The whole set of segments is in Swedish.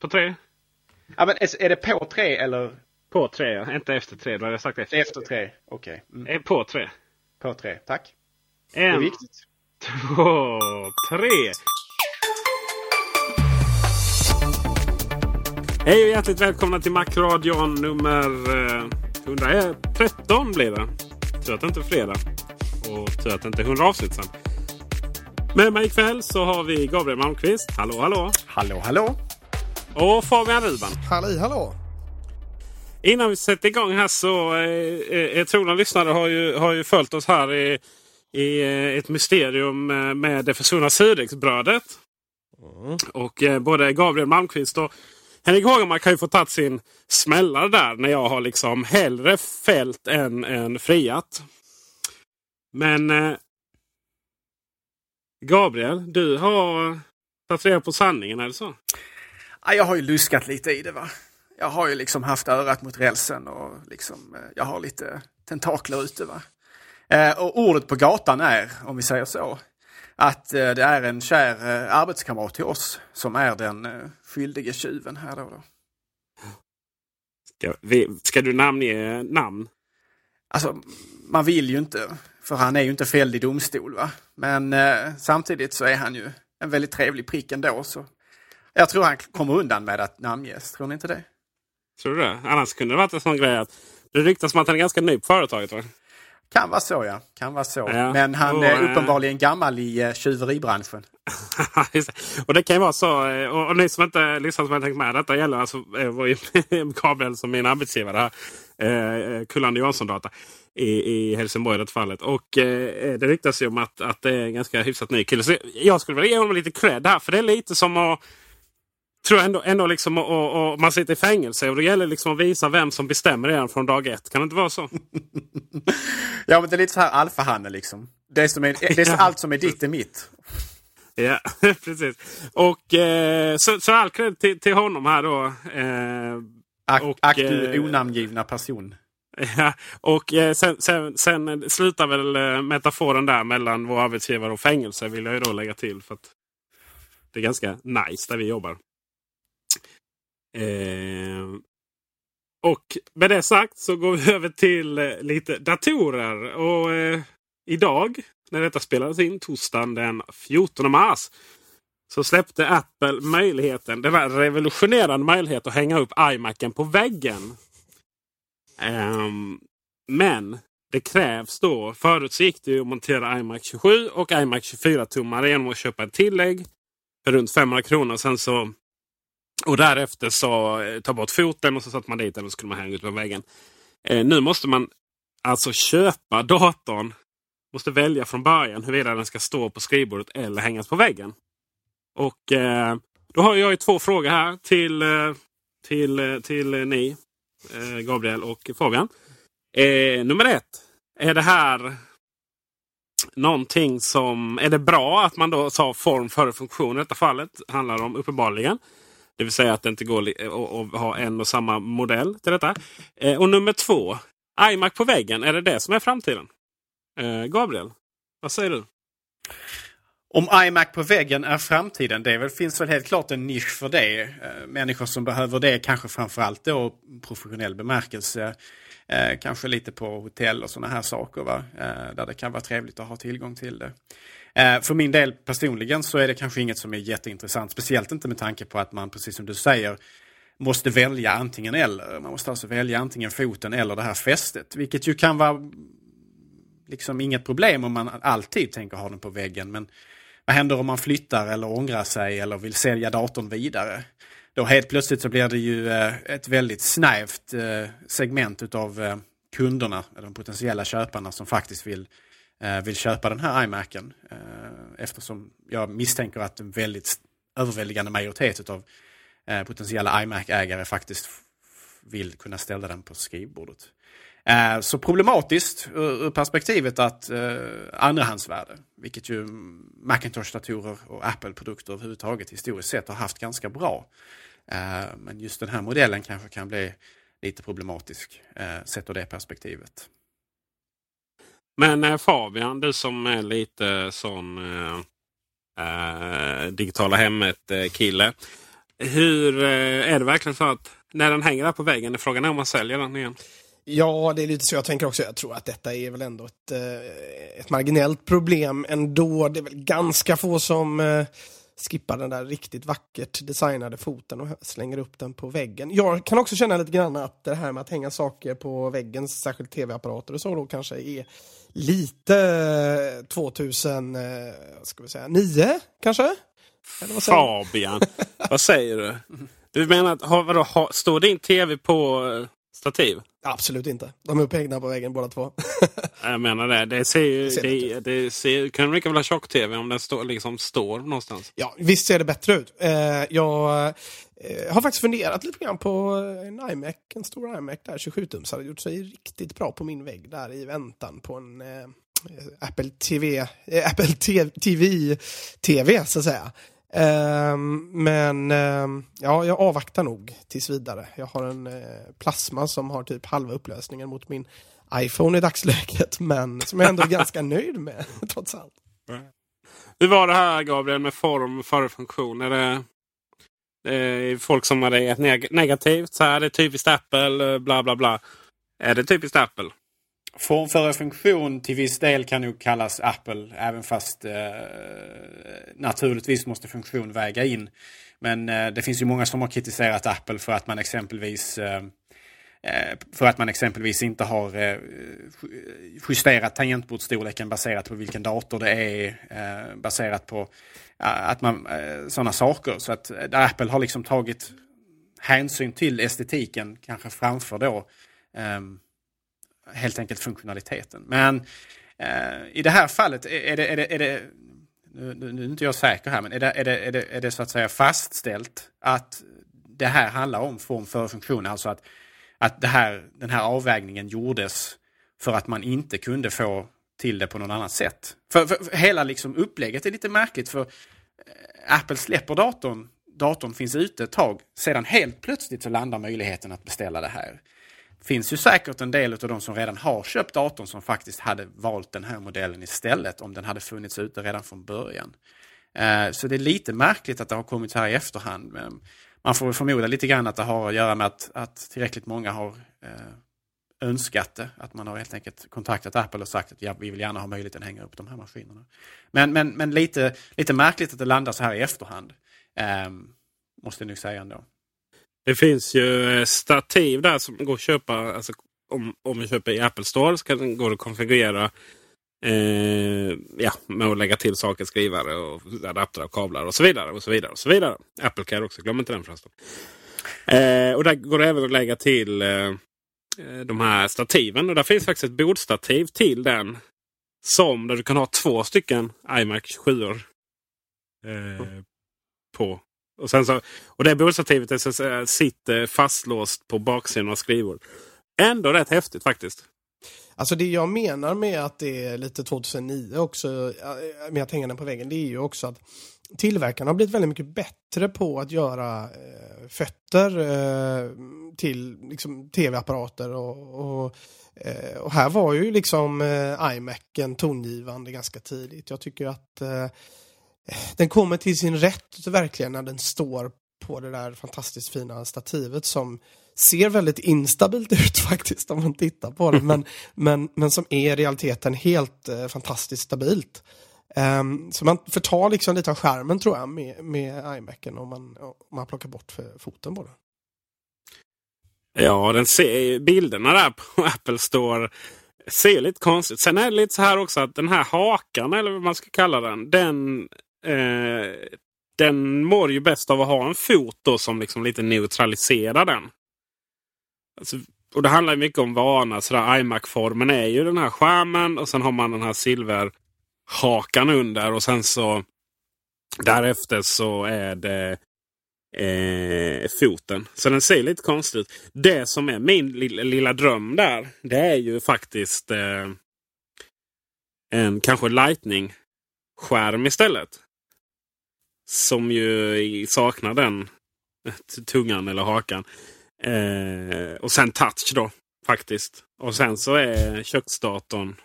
På tre? Ja, men är det på tre eller På tre, ja. Inte efter tre. Då hade jag sagt efter. efter tre? Okej. Mm. Eh, På tre. På tre, tack. Det är En, viktigt. två, tre. Hej och hjärtligt välkomna till Macradion nummer eh, 113 blir det. Tur att det inte är fredag. Och tur att det inte är 100 avsnitt sen. Med mig ikväll så har vi Gabriel Malmqvist. Hallå hallå! Hallå, hallå. Och Fabian Ruban. Halli hallå! Innan vi sätter igång här så eh, eh, trogna lyssnare har ju, har ju följt oss här i, i eh, ett mysterium eh, med det försvunna surdegsbrödet. Och eh, både Gabriel Malmqvist och Henrik Hågemark har ju fått tagit sin smällare där när jag har liksom hellre fällt än, än friat. Men eh, Gabriel, du har tagit reda på sanningen, är det så? Ja, jag har ju luskat lite i det va. Jag har ju liksom haft örat mot rälsen och liksom, eh, jag har lite tentakler ute va. Eh, och ordet på gatan är, om vi säger så, att eh, det är en kär arbetskamrat till oss som är den skyldige tjuven här då. då. Ska, vi, ska du namnge namn? Alltså, man vill ju inte, för han är ju inte fälld i domstol va. Men eh, samtidigt så är han ju en väldigt trevlig prick ändå. Så jag tror han kommer undan med att namnges, tror ni inte det? Tror du det? Annars kunde det varit en sån grej att det ryktas om att han är ganska ny på företaget. Va? Kan vara så ja, kan vara så. Ja, Men han och, är eh, uppenbarligen gammal i uh, tjuveribranschen. Och det kan ju vara så. eh, Och, och ni som inte lyssnar som har tänkt med. Detta gäller alltså Gabriel som min arbetsgivare här. Eh, Kullander Jansson Data. I, I Helsingborg i det fallet. Och eh, det ryktas ju om att, att det är en ganska hyfsat ny kille. Så jag skulle vilja ge honom lite cred här. För det är lite som att tror ändå, ändå liksom och, och, man sitter i fängelse och det gäller liksom att visa vem som bestämmer redan från dag ett. Kan det inte vara så? Ja, men det är lite så här alfahanne liksom. Det är, som är, det är så, allt som är ditt är mitt. Ja, precis. Och eh, så, så all cred till, till honom här då. Eh, Och, du eh, onamngivna person. Ja, och eh, sen, sen, sen slutar väl eh, metaforen där mellan vår arbetsgivare och fängelse vill jag ju då lägga till. för att Det är ganska nice där vi jobbar. Eh, och med det sagt så går vi över till eh, lite datorer. Och eh, idag när detta spelades in, torsdagen den 14 mars. Så släppte Apple möjligheten, den här revolutionerande möjligheten att hänga upp iMacen på väggen. Ehm, men det krävs då. Förut så gick det ju att montera iMac 27 och iMac 24 tummar genom att köpa ett tillägg för runt 500 kronor. Sen så, och därefter så eh, ta bort foten och så satte man dit den och så skulle man hänga ut på väggen. Eh, nu måste man alltså köpa datorn. Måste välja från början huruvida den ska stå på skrivbordet eller hängas på väggen. Och eh, då har jag ju två frågor här till, eh, till, eh, till eh, ni. Eh, Gabriel och Fabian. Eh, nummer ett. Är det här någonting som... Är det bra att man då sa form före funktion i detta fallet? Handlar det om uppenbarligen. Det vill säga att det inte går att ha en och samma modell till detta. Eh, och nummer två. iMac på väggen. Är det det som är framtiden? Eh, Gabriel, vad säger du? Om iMac på väggen är framtiden, det väl, finns väl helt klart en nisch för det. Eh, människor som behöver det, kanske framförallt då professionell bemärkelse. Eh, kanske lite på hotell och sådana här saker, va? Eh, där det kan vara trevligt att ha tillgång till det. Eh, för min del personligen så är det kanske inget som är jätteintressant. Speciellt inte med tanke på att man, precis som du säger, måste välja antingen eller. Man måste alltså välja antingen foten eller det här fästet. Vilket ju kan vara liksom inget problem om man alltid tänker ha den på väggen. Men vad händer om man flyttar eller ångrar sig eller vill sälja datorn vidare? Då helt plötsligt så blir det ju eh, ett väldigt snävt eh, segment utav kunderna, de potentiella köparna som faktiskt vill Eh, vill köpa den här iMacen. Eh, eftersom jag misstänker att en väldigt överväldigande majoritet av eh, potentiella iMac-ägare faktiskt vill kunna ställa den på skrivbordet. Så problematiskt ur perspektivet att andrahandsvärde, vilket ju Macintosh-datorer och Apple-produkter överhuvudtaget historiskt sett har haft ganska bra. Men just den här modellen kanske kan bli lite problematisk sett ur det perspektivet. Men eh, Fabian, du som är lite sån äh, digitala hemmet-kille. Hur är det verkligen så att när den hänger där på väggen, är frågan är om man säljer den igen? Ja, det är lite så jag tänker också. Jag tror att detta är väl ändå ett, eh, ett marginellt problem ändå. Det är väl ganska få som eh, skippar den där riktigt vackert designade foten och slänger upp den på väggen. Jag kan också känna lite grann att det här med att hänga saker på väggen, särskilt tv-apparater och så då kanske är lite 2009 kanske? Fabian, vad säger du? Du menar har, vadå, står din tv på eh, stativ? Absolut inte. De är upphängda på väggen båda två. jag menar det. Det ser ju... Det, det, det ser, kan lika väl ha tjock-tv om den stå, liksom står någonstans. Ja, visst ser det bättre ut. Eh, jag eh, har faktiskt funderat lite grann på en iMac, en stor iMac där, 27-tums, hade gjort sig riktigt bra på min vägg där i väntan på en eh, Apple TV, eh, Apple TV, TV så att säga. Um, men um, ja, jag avvaktar nog tills vidare. Jag har en uh, plasma som har typ halva upplösningen mot min iPhone i dagsläget, men som jag ändå är ganska nöjd med trots allt. Hur var det här Gabriel med form före funktion? Är det, det är folk som har reagerat neg negativt? Så här, det är typiskt Apple, eh, bla bla bla. Är det typiskt Apple? Formföra funktion till viss del kan nog kallas Apple även fast eh, naturligtvis måste funktion väga in. Men eh, det finns ju många som har kritiserat Apple för att man exempelvis eh, eh för att man exempelvis inte har eh, justerat tangentbordsstorleken baserat på vilken dator det är. Eh, baserat på att man sådana saker. Så att Apple har liksom tagit hänsyn till estetiken kanske framför då ehm, helt enkelt funktionaliteten. Men eh, i det här fallet är det, är det, är det nu, nu är inte jag säker här, men är det, är, det, är, det, är det så att säga fastställt att det här handlar om form för funktion? Alltså att, att det här, den här avvägningen gjordes för att man inte kunde få till det på något annat sätt. För, för, för hela liksom upplägget är lite märkligt för eh, Apple släpper datorn, datorn finns ute ett tag, sedan helt plötsligt så landar möjligheten att beställa det här finns ju säkert en del av de som redan har köpt datorn som faktiskt hade valt den här modellen istället om den hade funnits ute redan från början. Eh, så det är lite märkligt att det har kommit här i efterhand. Men man får förmoda lite grann att det har att göra med att, att tillräckligt många har eh, önskat det. Att man har helt enkelt kontaktat Apple och sagt att ja, vi vill gärna ha möjligheten att hänga upp de här maskinerna. Men, men, men lite, lite märkligt att det landar så här i efterhand. Ehm, måste jag nog säga ändå. Det finns ju eh, stativ där som går att köpa. Alltså, om, om vi köper i Apple Store så kan det att konfigurera. Eh, ja, med att lägga till saker, skrivare och adaptrar och kablar och så vidare. och så vidare och så vidare. Apple Care också, glöm inte den förresten. Eh, och där går det även att lägga till eh, eh de här stativen. Och där finns faktiskt ett bordstativ till den. Som där du kan ha två stycken iMac 7 eh, på och, sen så, och det bordstativet är sitter fastlåst på baksidan av skrivbordet. Ändå rätt häftigt faktiskt. Alltså det jag menar med att det är lite 2009 också, eh, med att hänga den på väggen, det är ju också att tillverkarna har blivit väldigt mycket bättre på att göra eh, fötter eh, till liksom, tv-apparater och, och, eh, och, här var ju liksom eh, iMacen tongivande ganska tidigt. Jag tycker att eh, den kommer till sin rätt verkligen när den står på det där fantastiskt fina stativet som ser väldigt instabilt ut faktiskt om man tittar på det men, men, men som är i realiteten helt eh, fantastiskt stabilt. Um, så man förtar liksom lite av skärmen tror jag med, med iMacen om man, om man plockar bort foten på den. Ja, den ser, bilderna där på Apple Store ser lite konstigt. Sen är det lite så här också att den här hakan eller vad man ska kalla den. Den eh, den mår ju bäst av att ha en fot då som liksom lite neutraliserar den. Alltså, och det handlar mycket om vana. iMac-formen är ju den här skärmen och sen har man den här silverhakan under. Och sen så därefter så är det eh, foten. Så den ser lite konstig ut. Det som är min lilla, lilla dröm där. Det är ju faktiskt eh, en kanske lightning-skärm istället. Som ju saknar den tungan eller hakan. Eh, och sen touch då faktiskt. Och sen så är köksdatorn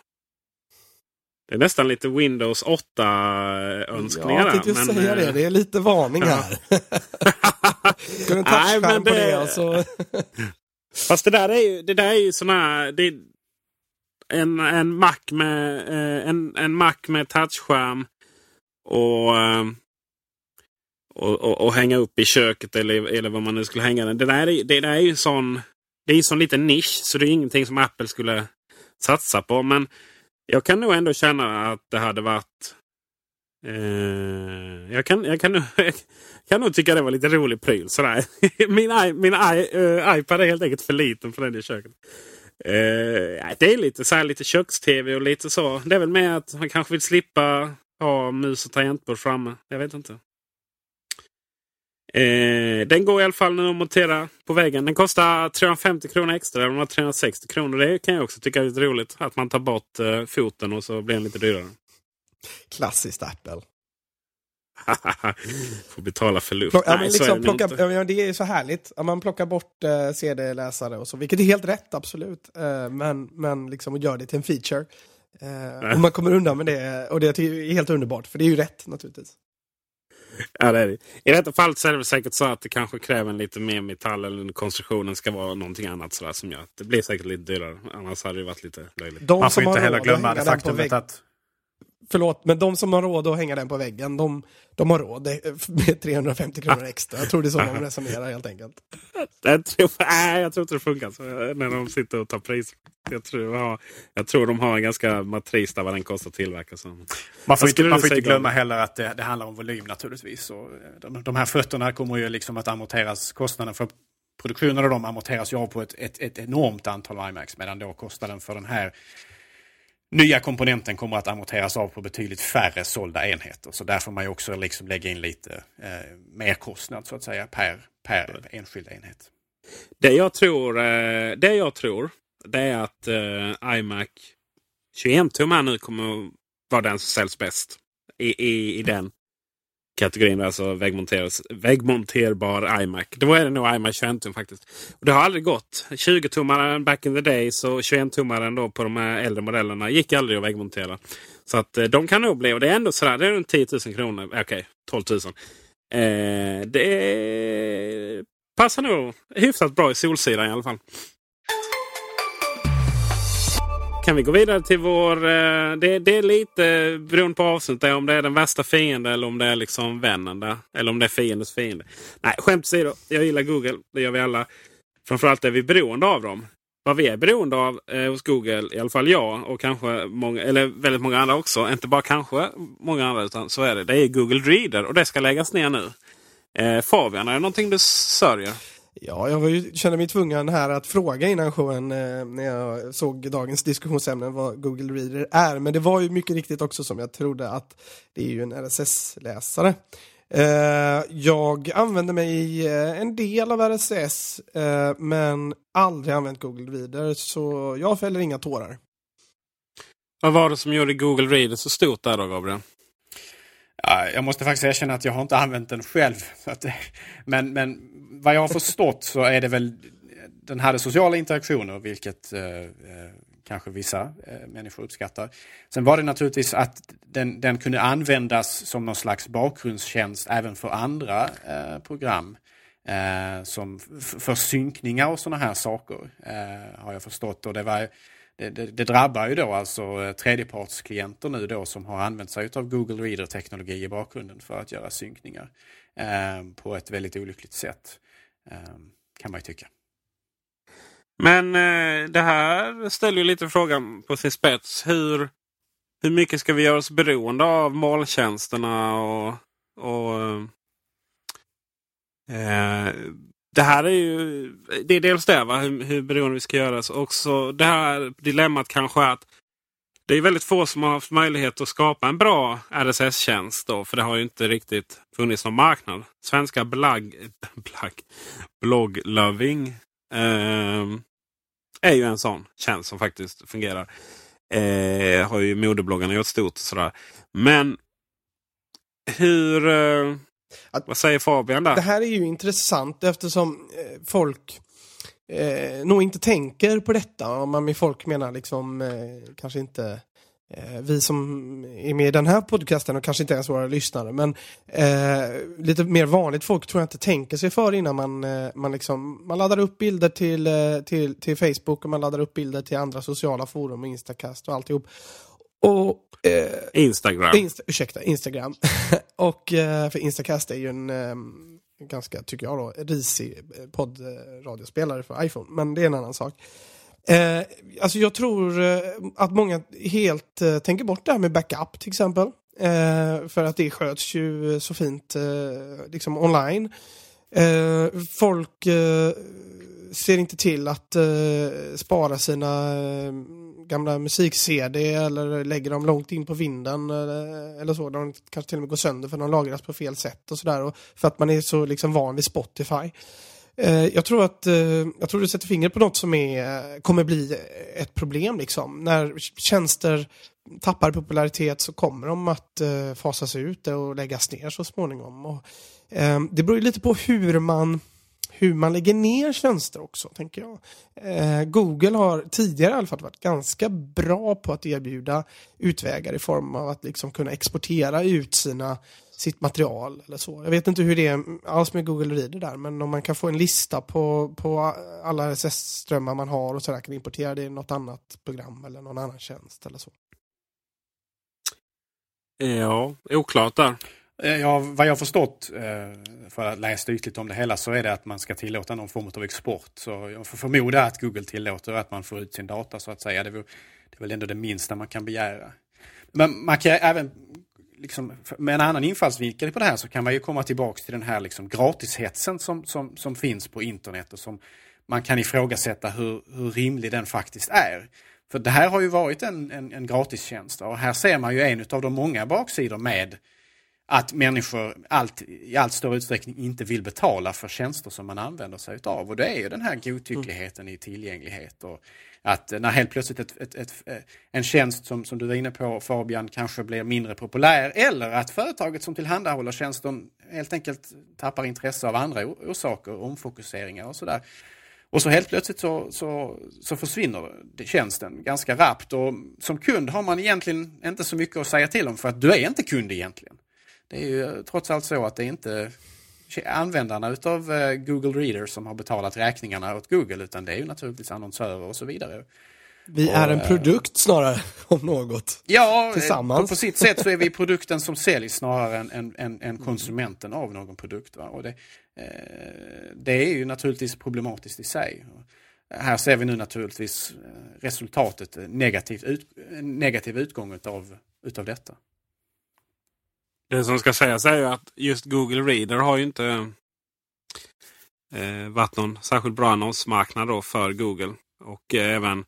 det är nästan lite Windows 8-önskningar. Jag tänkte men, säga det. Det är lite varning ja. här. Ska en touchskärm på det och så... Fast det där är ju, det där är ju sån här... Det en, en Mac med, eh, en, en Mac med touchskärm. Och, eh, och, och, och, hänga upp i köket eller, eller vad man nu skulle hänga den. Det där är, det där är ju sån... Det är en sån liten nisch. Så det är ingenting som Apple skulle satsa på. Men jag kan nog ändå känna att det hade varit... Eh, jag, kan, jag, kan, jag kan nog tycka det var lite rolig pryl. Sådär. min min I, uh, iPad är helt enkelt för liten för den i köket. Eh, det är lite, så lite köks-tv och lite så. Det är väl mer att man kanske vill slippa ha mus och tangentbord framme. Jag vet inte. Eh, den går i alla fall nu att montera på väggen. Den kostar 350 kronor extra. Den har 360 kronor. Det kan jag också tycka är lite roligt. Att man tar bort eh, foten och så blir den lite dyrare. Klassiskt Apple. Får betala för luft. Plock, Nej, ja, liksom, det, plocka, ja, det är så härligt. Man plockar bort eh, CD-läsare och så. Vilket är helt rätt, absolut. Eh, men men liksom göra det till en feature. Eh, och man kommer undan med det. Och det är helt underbart. För det är ju rätt naturligtvis. Ja, det är det. I detta fallet så är det säkert så att det kanske kräver lite mer metall eller konstruktionen ska vara någonting annat sådär, som gör det blir säkert lite dyrare. Annars hade det varit lite löjligt. De Man får inte heller glömma det faktumet att... Förlåt, men de som har råd att hänga den på väggen, de, de har råd med 350 kronor extra. Jag tror det är så de resonerar helt enkelt. Jag tror, nej, jag tror inte det funkar så när de sitter och tar pris. Jag tror, ja, jag tror de har en ganska matris där vad den kostar att tillverka. Så. Man får, inte, man får inte glömma heller att det, det, handlar om volym naturligtvis. Och eh, de, de här fötterna kommer ju liksom att amorteras. Kostnaden för produktionen av dem amorteras ju av på ett, ett, ett enormt antal iMacs. Medan då kostnaden för den här nya komponenten kommer att amorteras av på betydligt färre sålda enheter. Så där får man ju också liksom lägga in lite eh, merkostnad så att säga per, per enskild enhet. Det jag tror, eh, det jag tror det är att eh, iMac 21 tum här nu kommer att vara den som säljs bäst. I, i, i den kategorin. Alltså väggmonterbar iMac. Då är det nog iMac 21 tum faktiskt. Och det har aldrig gått. 20-tummaren back in the days och 21-tummaren då på de här äldre modellerna gick aldrig att väggmontera. Så att eh, de kan nog bli, och det är ändå sådär, det är runt 10 000 kronor. Eh, okej, okay, 12 000. Eh, det passar nog hyfsat bra i Solsidan i alla fall. Kan vi gå vidare till vår... Eh, det, det är lite beroende på avsnittet om det är den värsta fienden eller om det är liksom vännen. Där, eller om det är fiendens fiende. Nej, skämt åsido. Jag gillar Google. Det gör vi alla. Framförallt är vi beroende av dem. Vad vi är beroende av eh, hos Google, i alla fall jag och kanske många, eller väldigt många andra också. Inte bara kanske många andra utan så är det. Det är Google Reader och det ska läggas ner nu. Eh, Fabian, är det någonting du sörjer? Ja, jag var ju, kände mig tvungen här att fråga innan showen eh, när jag såg dagens diskussionsämne vad Google Reader är. Men det var ju mycket riktigt också som jag trodde att det är ju en RSS-läsare. Eh, jag använder mig i eh, en del av RSS eh, men aldrig använt Google Reader så jag fäller inga tårar. Vad var det som gjorde Google Reader så stort där då Gabriel? Ja, jag måste faktiskt erkänna att jag har inte använt den själv. men, men vad jag har förstått så är det väl, den hade sociala interaktioner vilket eh, eh, kanske vissa eh, människor uppskattar. Sen var det naturligtvis att den, den kunde användas som någon slags bakgrundstjänst även för andra eh, program. Eh, som för synkningar och sådana här saker eh, har jag förstått. Och det var det, det, det, drabbar ju då alltså eh, tredjepartsklienter nu då som har använt sig av Google Reader-teknologi i bakgrunden för att göra synkningar eh, på ett väldigt olyckligt sätt. Ehm, kan man ju tycka. Men eh, det här ställer ju lite frågan på sin spets. Hur, hur mycket ska vi göra oss beroende av molntjänsterna och, och eh, det här är ju det är dels det, va? Hur, hur beroende vi ska göra. oss. också det här dilemmat kanske är att det är väldigt få som har haft möjlighet att skapa en bra RSS-tjänst. då, För det har ju inte riktigt funnits någon marknad. Svenska blogg, blogg, bloggloving eh, är ju en sån tjänst som faktiskt fungerar. Eh, har ju modebloggarna gjort stort. Sådär. Men hur... Eh, Att- vad säger Fabian där? Det här är ju intressant eftersom eh, folk eh, nog inte tänker på detta. Om man med folk menar liksom eh, kanske inte eh, vi som är med i den här podcasten och kanske inte ens våra lyssnare. Men eh, lite mer vanligt folk tror jag inte tänker sig för innan man, eh, man, liksom, man laddar upp bilder till, till, till Facebook och man laddar upp bilder till andra sociala forum, Instacast och alltihop. Och Instagram. Insta, ursäkta, Instagram. och för Instacast är ju en ganska, tycker jag då, risig eh, poddradiospelare för iPhone. Men det är en annan sak. Eh, alltså jag tror eh, att många helt eh, tänker bort det här med backup till exempel. Eh, för att det sköts ju så fint eh, liksom online. Eh, folk eh, ser inte till att eh, spara sina eh, gamla musik-CD eller lägger dem långt in på vinden eller, eller så. De kanske till och med går sönder för de lagras på fel sätt och sådär. För att man är så liksom van vid Spotify. Eh, jag tror att eh, jag tror du sätter fingret på något som är, kommer bli ett problem. Liksom. När tjänster tappar popularitet så kommer de att eh, fasas ut och läggas ner så småningom. Och, det beror ju lite på hur man hur man lägger ner tjänster också, tänker jag. Eh, Google har tidigare i alla fall varit ganska bra på att erbjuda utvägar i form av att liksom kunna exportera ut sina, sitt material eller så. Jag vet inte hur det är alls med Google Reader där, men om man kan få en lista på, på alla RSS-strömmar man har och sådär, kan importera det i något annat program eller någon annan tjänst eller så. Ja, oklart där. Eh, ja, vad jag har förstått, eh, för att läsa ytligt om det hela, så är det att man ska tillåta någon form av export. Så jag får förmoda att Google tillåter att man får ut sin data så att säga. Det är väl, det är väl ändå det minsta man kan begära. Men man kan även, liksom, med en annan infallsvinkel på det här så kan man ju komma tillbaks till den här liksom gratishetsen som, som, som finns på internet och som man kan ifrågasätta hur, hur rimlig den faktiskt är. För det här har ju varit en, en, en gratistjänst och här ser man ju en av de många baksidor med att människor allt, i allt större utsträckning inte vill betala för tjänster som man använder sig av. Och det är ju den här godtyckligheten i tillgänglighet. Och att när helt plötsligt ett, ett, ett, en tjänst som, som du var inne på Fabian kanske blir mindre populär eller att företaget som tillhandahåller tjänsten helt enkelt tappar intresse av andra orsaker, omfokuseringar och sådär. Och så helt plötsligt så, så, så försvinner tjänsten ganska rappt och som kund har man egentligen inte så mycket att säga till om för att du är inte kund egentligen. Det är ju trots allt så att det är inte användarna utav eh, Google Reader som har betalat räkningarna åt Google utan det är ju naturligtvis annonsörer och så vidare. Vi Och, är en eh, produkt snarare, om något. Ja, eh, Tillsammans. På, på sitt sätt så är vi produkten som säljs snarare än, än, än, än konsumenten av någon produkt. Va? Och det, eh, det är ju naturligtvis problematiskt i sig. Här ser vi nu naturligtvis eh, resultatet, eh, negativ, ut, negativ utgång utav, utav detta. Det som ska sägas är ju att just Google Reader har ju inte eh, varit någon särskilt bra annonsmarknad då för Google. Och eh, även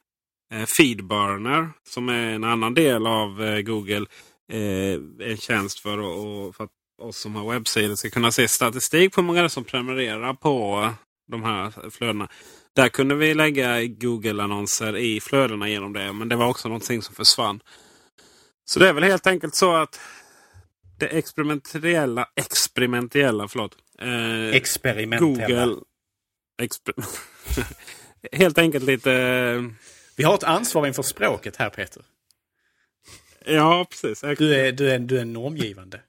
eh, Feedburner som är en annan del av eh, Google. Eh, en tjänst för, att- för att oss som har webbsidor ska kunna se statistik på hur många som prenumererar på de här flödena. Där kunde vi lägga Google-annonser i flödena genom det. Men det var också någonting som försvann. Så det är väl helt enkelt så att det experimentella, experimentella förlåt, eh, Experimentella. Google... Exper helt enkelt lite... eh, Vi har ett ansvar inför språket här Peter. Ja, precis. Du är, du är, du är normgivande.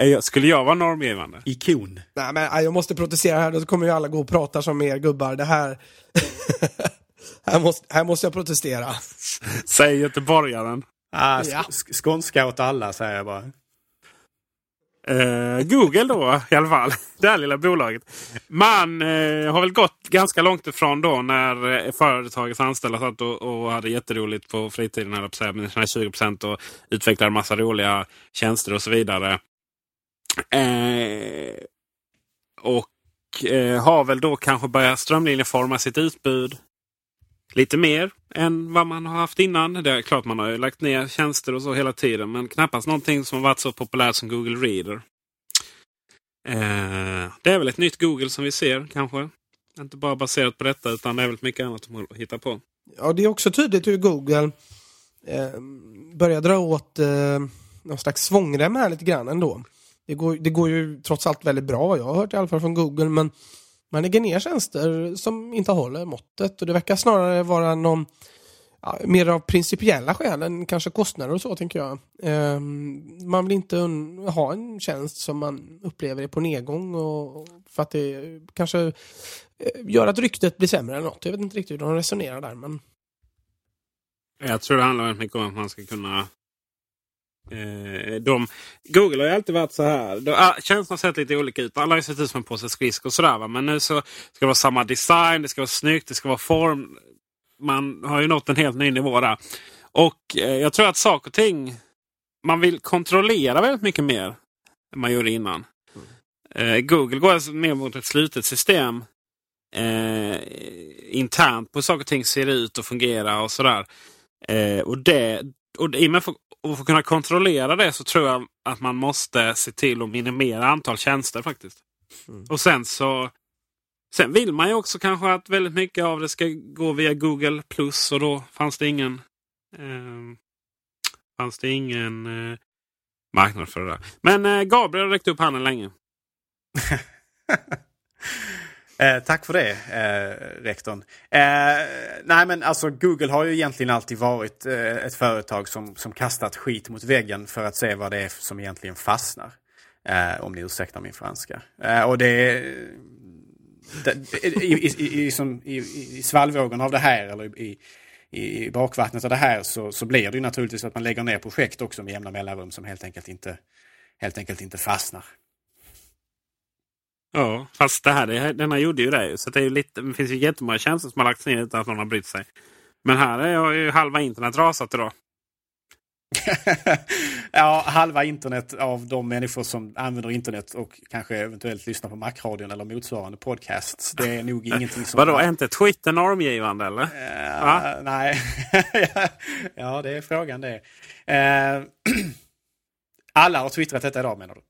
Eh, Skulle jag vara normgivande? Ikon. Nej, men nej, jag måste protestera här, då kommer ju alla gå och prata som er gubbar. Det här... här, måste, här måste jag protestera. Säg göteborgaren. Ah, Ja. sk- skånska åt alla säger jag bara. Eh, Google då i alla fall. Det här lilla bolaget. Man eh, har väl gått ganska långt ifrån då när eh, företagets anställda satt och, och hade jätteroligt på fritiden. Eller på, här, med sina 20% och utvecklade massa roliga tjänster och så vidare. Eh, och Och eh, har väl då kanske börjat strömlinjeforma sitt utbud lite mer än vad man har haft innan. Det är klart man har ju lagt ner tjänster och så hela tiden. Men knappast någonting som har varit så populärt som Google Reader. Eh, det är väl ett nytt Google som vi ser kanske. Inte bara baserat på detta utan det är väldigt mycket annat de hittar på. Ja, det är också tydligt hur Google eh, börjar dra åt eh, någon slags svångrem här lite grann ändå. Det går, det går ju trots allt väldigt bra, jag har hört i alla fall från Google, men man lägger ner tjänster som inte håller måttet och det verkar snarare vara någon ja, mer av principiella skäl än kanske kostnader och så tänker jag. Eh, man vill inte ha en tjänst som man upplever är på nedgång och för att det kanske eh, gör att ryktet blir sämre eller något. Jag vet inte riktigt hur de resonerar där men jag tror det handlar väldigt mycket om att man ska kunna Eh, de, Google har ju alltid varit så här. De, ah, tjänsterna har sett lite olika ut. Alla har sett ut som en påse skridskor och sådär. Va? Men nu så ska det vara samma design, det ska vara snyggt, det ska vara form. Man har ju nått en helt ny nivå där. Och eh, jag tror att saker och ting man vill kontrollera väldigt mycket mer än man gjorde innan. Eh, Google går alltså mer mot ett slutet system. Eh, internt på hur saker och ting ser ut och fungerar och sådär. Eh, och det, och i och med och för att kunna kontrollera det så tror jag att man måste se till att minimera antal tjänster faktiskt. Mm. Och sen så Sen vill man ju också kanske att väldigt mycket av det ska gå via Google Plus och då fanns det ingen eh, fanns det ingen eh, marknad för det där. Men eh, Gabriel har räckt upp handen länge. Eh, tack för det, eh, rektorn. Eh, nej men alltså Google har ju egentligen alltid varit eh, ett företag som, som kastat skit mot väggen för att se vad det är som egentligen fastnar. Eh, om ni ursäktar min franska. Eh, och det, det i, i, i, som, i, i svallvågorna av det här eller i, i bakvattnet av det här så, så blir det ju naturligtvis att man lägger ner projekt också med jämna mellanrum som helt enkelt inte, helt enkelt inte fastnar. Ja, fast det här, denna gjorde ju det. Så det, är ju lite, det finns ju jättemånga tjänster som har lagts ner utan att någon har brytt sig. Men här är ju halva internet rasat idag. ja, halva internet av de människor som använder internet och kanske eventuellt lyssnar på Macradion eller motsvarande podcasts. Det är nog ingenting som... Vadå, är inte Twitter normgivande eller? Uh, nej, ja det är frågan det. Uh, alla har twittrat detta idag menar du?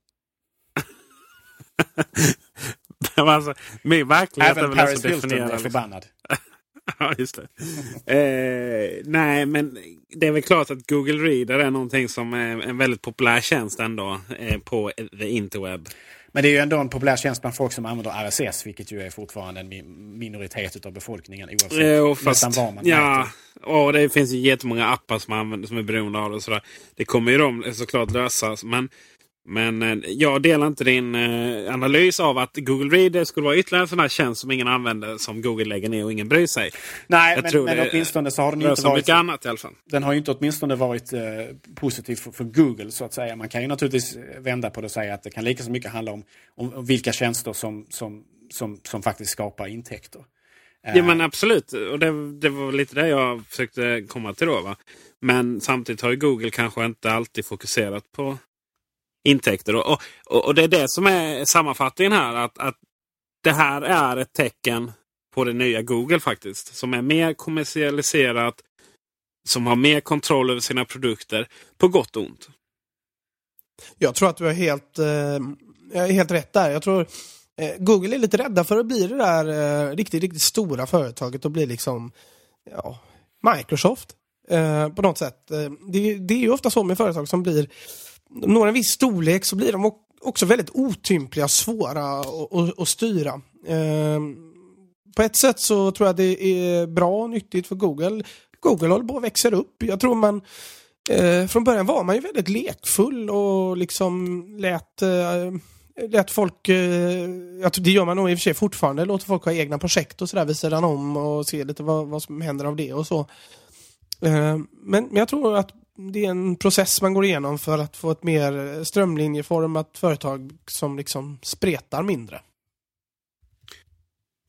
alltså, min verklighet Även är väl Paris Hilton är liksom. förbannad. ja, just det. Eh, nej, men det är väl klart att Google Reader är någonting som är en väldigt populär tjänst ändå eh, på the interweb. Men det är ju ändå en populär tjänst bland folk som använder RSS, vilket ju är fortfarande en minoritet av befolkningen oavsett jo, fast, nästan var man Ja, och det finns ju jättemånga appar som, använder, som är beroende av det. Sådär. Det kommer ju de såklart lösa. Men men eh, jag delar inte din eh, analys av att Google Reader skulle vara ytterligare en sån här tjänst som ingen använder som Google lägger ner och ingen bryr sig. Nej, jag men, tror men åtminstone så har den inte varit... mycket annat i alla fall. Den har ju inte åtminstone varit eh, positiv för, för, Google så att säga. Man kan ju naturligtvis vända på det och säga att det kan lika så mycket handla om, om, om vilka tjänster som, som, som, som faktiskt skapar intäkter. Ja men absolut. Och det, det var lite det jag försökte komma till då. Va? Men samtidigt har ju Google kanske inte alltid fokuserat på intäkter. Och, och, och, det är det som är sammanfattningen här. Att, att det här är ett tecken på det nya Google faktiskt. Som är mer kommersialiserat. Som har mer kontroll över sina produkter. På gott och ont. Jag tror att du har helt, eh, helt rätt där. Jag tror eh, Google är lite rädda för att bli det där eh, riktigt, riktigt stora företaget och bli liksom ja, Microsoft. Eh, på något sätt. Eh, det, det är ju ofta så med företag som blir når en viss storlek så blir de också väldigt otympliga svåra att styra. Ehm, på ett sätt så tror jag det är bra och nyttigt för Google. Google håller på att växa upp. Jag tror man eh, från början var man ju väldigt lekfull och liksom lät eh, lät folk, eh, det gör man nog i och för sig fortfarande, låter folk ha egna projekt och sådär vid sidan om och se lite vad, vad som händer av det och så. Ehm, men, men jag tror att det är en process man går igenom för att få ett mer strömlinjeformat företag som liksom spretar mindre.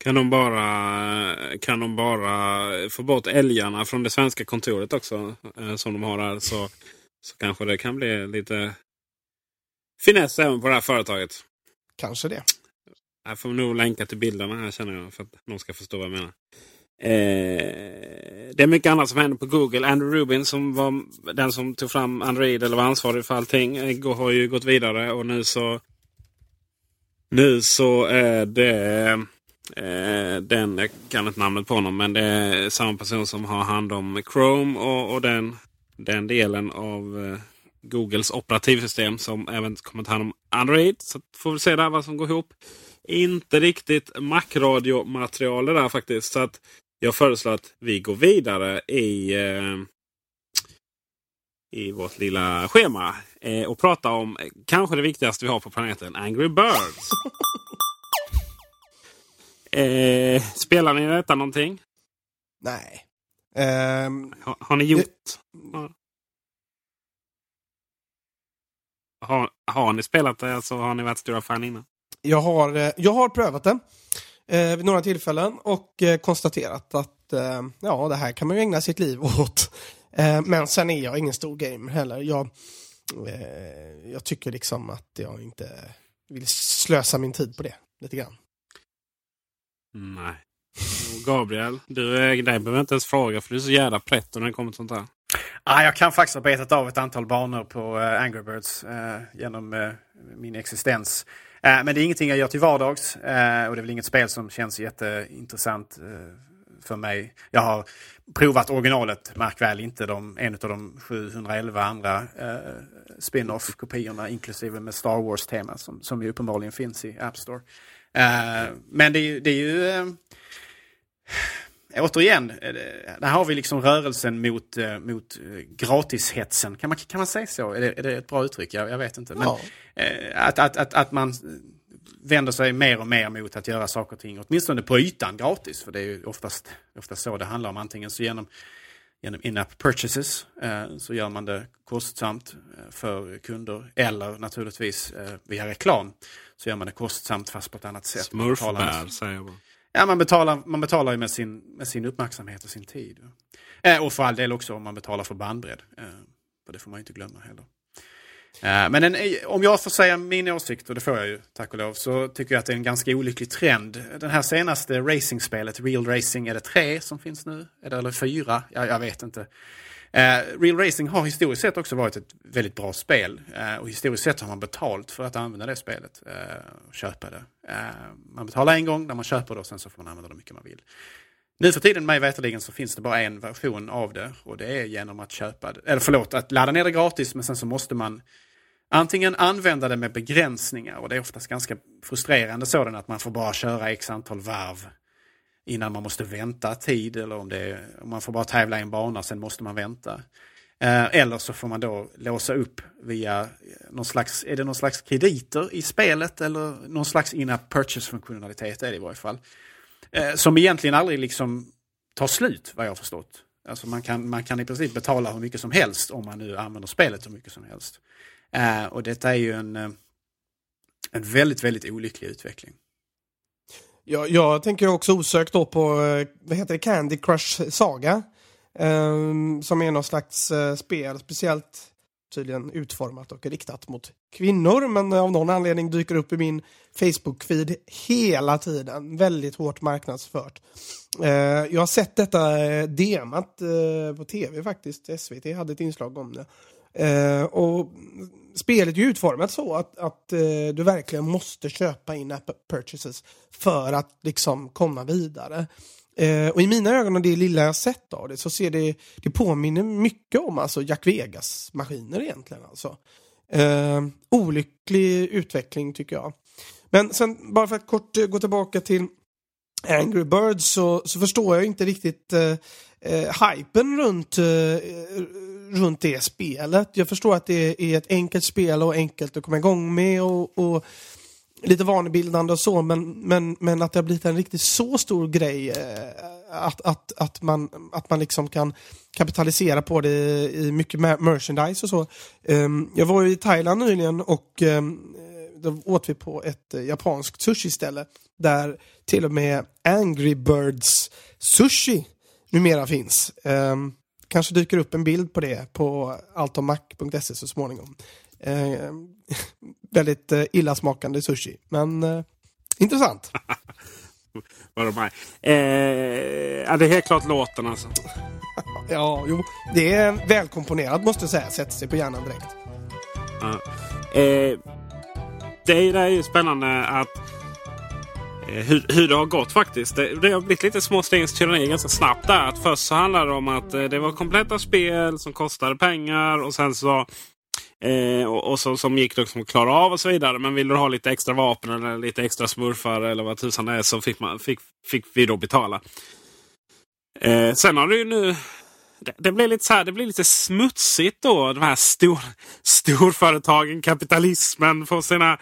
Kan de bara, kan de bara få bort älgarna från det svenska kontoret också eh, som de har här så, så kanske det kan bli lite finess även på det här företaget. Kanske det. Jag får nog länka till bilderna här känner jag för att någon ska förstå vad jag menar. Eh, det är mycket annat som händer på Google. Andrew Rubin som var den som tog fram Android eller var ansvarig för allting eh, har ju gått vidare och nu så nu så är det eh, den, jag kan inte namnet på honom, men det är samma person som har hand om Chrome och, och den, den delen av eh, Googles operativsystem som även kommer ta hand om Android. Så får vi se där vad som går ihop. Inte riktigt Mac-radiomaterial det där faktiskt. Så att jag föreslår att vi går vidare i, eh, i vårt lilla schema. Eh, och pratar om kanske det viktigaste vi har på planeten, Angry Birds. eh, spelar ni detta någonting? Nej. Um, har, har, ni gjort? Det... Har, har ni spelat det? Alltså, har ni varit stora fan innan? Jag har, eh, jag har prövat det eh, vid några tillfällen och eh, konstaterat att eh, ja, det här kan man ju ägna sitt liv åt. Eh, men sen är jag ingen stor gamer heller. Jag, eh, jag tycker liksom att jag inte vill slösa min tid på det lite grann. Nej. Gabriel, du, dig behöver inte ens fråga för du är så jävla pretto när det kommer till sånt här. Ah, jag kan faktiskt ha betat av ett antal banor på uh, Angry Birds uh, genom uh, min existens. Eh, men det är ingenting jag gör till vardags eh, och det är väl inget spel som känns jätteintressant eh, för mig. Jag har provat originalet, märk väl inte de, en av de 711 andra spin-off-kopiorna inklusive med Star Wars-tema som, som ju uppenbarligen finns i App Store. men det, det är ju återigen, eh, där har vi liksom rörelsen mot, eh, mot eh, gratishetsen. Kan man, kan man säga så? Är det, är det ett bra uttryck? Jag, jag vet inte. Men, ja. att, att, att, att man vänder sig mer och mer mot att göra saker och ting, åtminstone på ytan, gratis. För det är ju oftast, oftast så det handlar om. Antingen så genom, genom in-app purchases så gör man det kostsamt för kunder. Eller naturligtvis via reklam så gör man det kostsamt fast på ett annat sätt. Smurfbär säger jag bara. Ja, man betalar, man betalar ju med sin, med sin uppmärksamhet och sin tid. Eh, och för all del också om man betalar för bandbredd. Eh, för det får man inte glömma heller. Eh, men en, om jag får säga min åsikt, och det får jag ju tack och lov, så tycker jag att det är en ganska olycklig trend. Den här senaste racingspelet, Real Racing, är det tre som finns nu? Är det, eller fyra? Jag, jag vet inte. Eh, Real Racing har historiskt sett också varit ett väldigt bra spel. Eh, och historiskt sett har man betalt för att använda det spelet. Eh, och köpa det. Eh, man betalar en gång när man köper det och sen så får man använda det hur mycket man vill. Nu för tiden, mig veterligen, så finns det bara en version av det. Och det är genom att köpa det. Eller förlåt, att ladda ner det gratis men sen så måste man antingen använda det med begränsningar. Och det är oftast ganska frustrerande sådana att man får bara köra x antal varv innan man måste vänta tid eller om, det är, om man får bara tävla i en bana sen måste man vänta. Eh, eller så får man då låsa upp via eh, någon slags, är det någon slags krediter i spelet eller någon slags in-app purchase-funktionalitet är det i varje fall. Eh, som egentligen aldrig liksom tar slut vad jag har förstått. Alltså man kan, man kan i princip betala hur mycket som helst om man nu använder spelet hur mycket som helst. Och detta är ju en, en väldigt, väldigt olycklig utveckling. Jag, jag tänker också osökt då på, eh, vad heter det, Candy Crush Saga. Um, som är någon slags uh, spel, speciellt tydligen utformat och riktat mot kvinnor, men av någon anledning dyker upp i min Facebook-feed hela tiden. Väldigt hårt marknadsfört. Uh, jag har sett detta uh, demat uh, på tv faktiskt. SVT hade ett inslag om det. Eh, och spelet är ju utformat så att, att eh, du verkligen måste köpa in app purchases för att liksom komma vidare. Eh, och i mina ögon och det lilla jag sett av det så ser det, det påminner mycket om alltså Jack Vegas-maskiner egentligen. Alltså. Eh, olycklig utveckling tycker jag. Men sen bara för att kort eh, gå tillbaka till Angry Birds så, så förstår jag inte riktigt eh, hypen runt runt det spelet. Jag förstår att det är ett enkelt spel och enkelt att komma igång med och, och lite vanebildande och så, men, men, men att det har blivit en riktigt så stor grej eh, att, att, att, man, att man liksom kan kapitalisera på det i mycket merchandise och så. Ehm, jag var i Thailand nyligen och ehm, då åt vi på ett eh, japanskt sushi-ställe där till och med Angry Birds sushi numera finns. Ehm, Kanske dyker upp en bild på det på altomac.se så småningom. Eh, väldigt eh, illasmakande sushi, men eh, Intressant. Vadå mig? Eh, ja, det är helt klart låten alltså. Ja, jo. Det är välkomponerat måste jag säga. Sätter sig på hjärnan direkt. Ja. Eh, det, det är ju spännande att Eh, hur, hur det har gått faktiskt. Det, det har blivit lite småstegens tyranni ganska snabbt där. Att först så handlade det om att eh, det var kompletta spel som kostade pengar och sen så Eh, och, och så, som gick liksom att klara av och så vidare. Men vill du ha lite extra vapen eller lite extra smurfar eller vad tusan det är så fick, man, fick, fick vi då betala. Eh, sen har det ju nu det, det blir lite så här, det blir lite smutsigt då. De här stor, storföretagen, kapitalismen får sina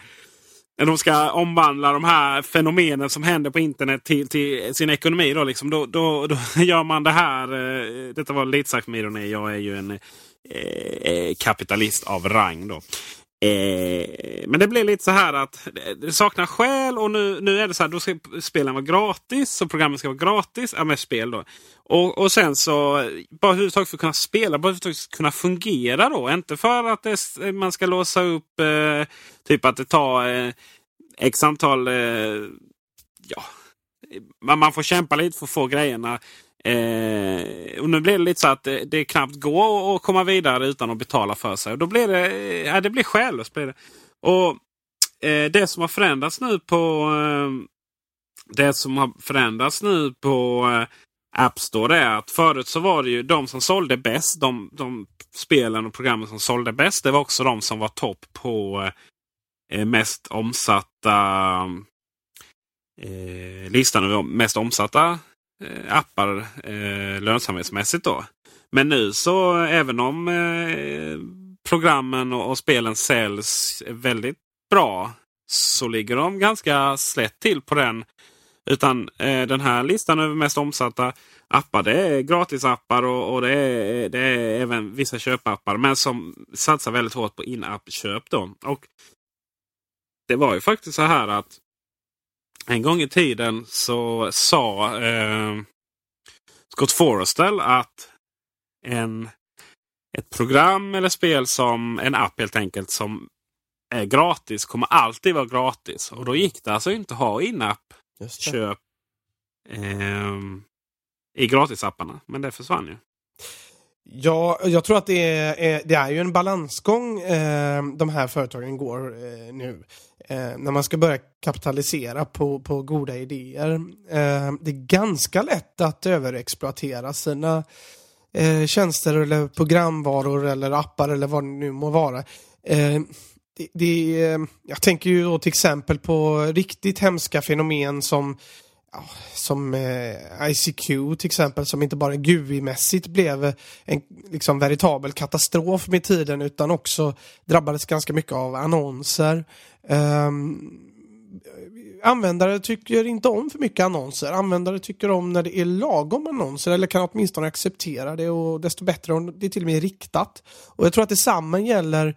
de ska omvandla de här fenomenen som händer på internet till, till sin ekonomi. Då, liksom, då, då, då gör man det här. Eh, detta var lite sagt med ironi. Jag är ju en eh, eh kapitalist av rang. Då. Eh, men det blir lite så här att det saknar skäl och nu, nu är det så här, då ska spelen vara gratis Så programmen ska vara gratis. Ja, med spel då. Och, och sen så, bara överhuvudtaget för att kunna spela, bara för att kunna fungera då. Inte för att det, man ska låsa upp, eh, typ att det tar eh, x antal, eh, ja, man, man får kämpa lite för att få grejerna. Eh, och nu blir det lite så att det, det knappt går att komma vidare utan att betala för sig. Och då blir det, eh, ja, det blir själlöst. Blir det. Och eh, det som har förändrats nu på eh, det som har förändrats nu på eh, App Store är att förut så var det ju de som sålde bäst. De, de spelen och programmen som sålde bäst. Det var också de som var topp på eh, mest omsatta eh, listan över mest omsatta Eh, appar eh, lönsamhetsmässigt. då. Men nu så även om eh, programmen och, och, spelen säljs väldigt bra så ligger de ganska slätt till på den. Utan eh, den här listan över mest omsatta appar det är gratisappar och, och det, är, det är även vissa köpappar. Men som satsar väldigt hårt på in-app-köp. Och Det var ju faktiskt så här att en gång i tiden så sa eh, Scott Forrestal att en, ett program eller spel som en app helt enkelt som är gratis kommer alltid vara gratis. Och då gick det alltså inte att ha in-app-köp eh, i gratisapparna. Men det försvann ju. Ja, jag tror att det är, det är ju en balansgång eh, de här företagen går eh, nu. Eh, när man ska börja kapitalisera på, på goda idéer. Eh, det är ganska lätt att överexploatera sina eh, tjänster eller programvaror eller appar eller vad det nu må vara. Eh, det, det, eh, jag tänker ju då till exempel på riktigt hemska fenomen som som eh, ICQ till exempel som inte bara GUI-mässigt blev en liksom veritabel katastrof med tiden utan också drabbades ganska mycket av annonser. Um, användare tycker inte om för mycket annonser. Användare tycker om när det är lagom annonser eller kan åtminstone acceptera det och desto bättre om det är till och med riktat. Och jag tror att detsamma gäller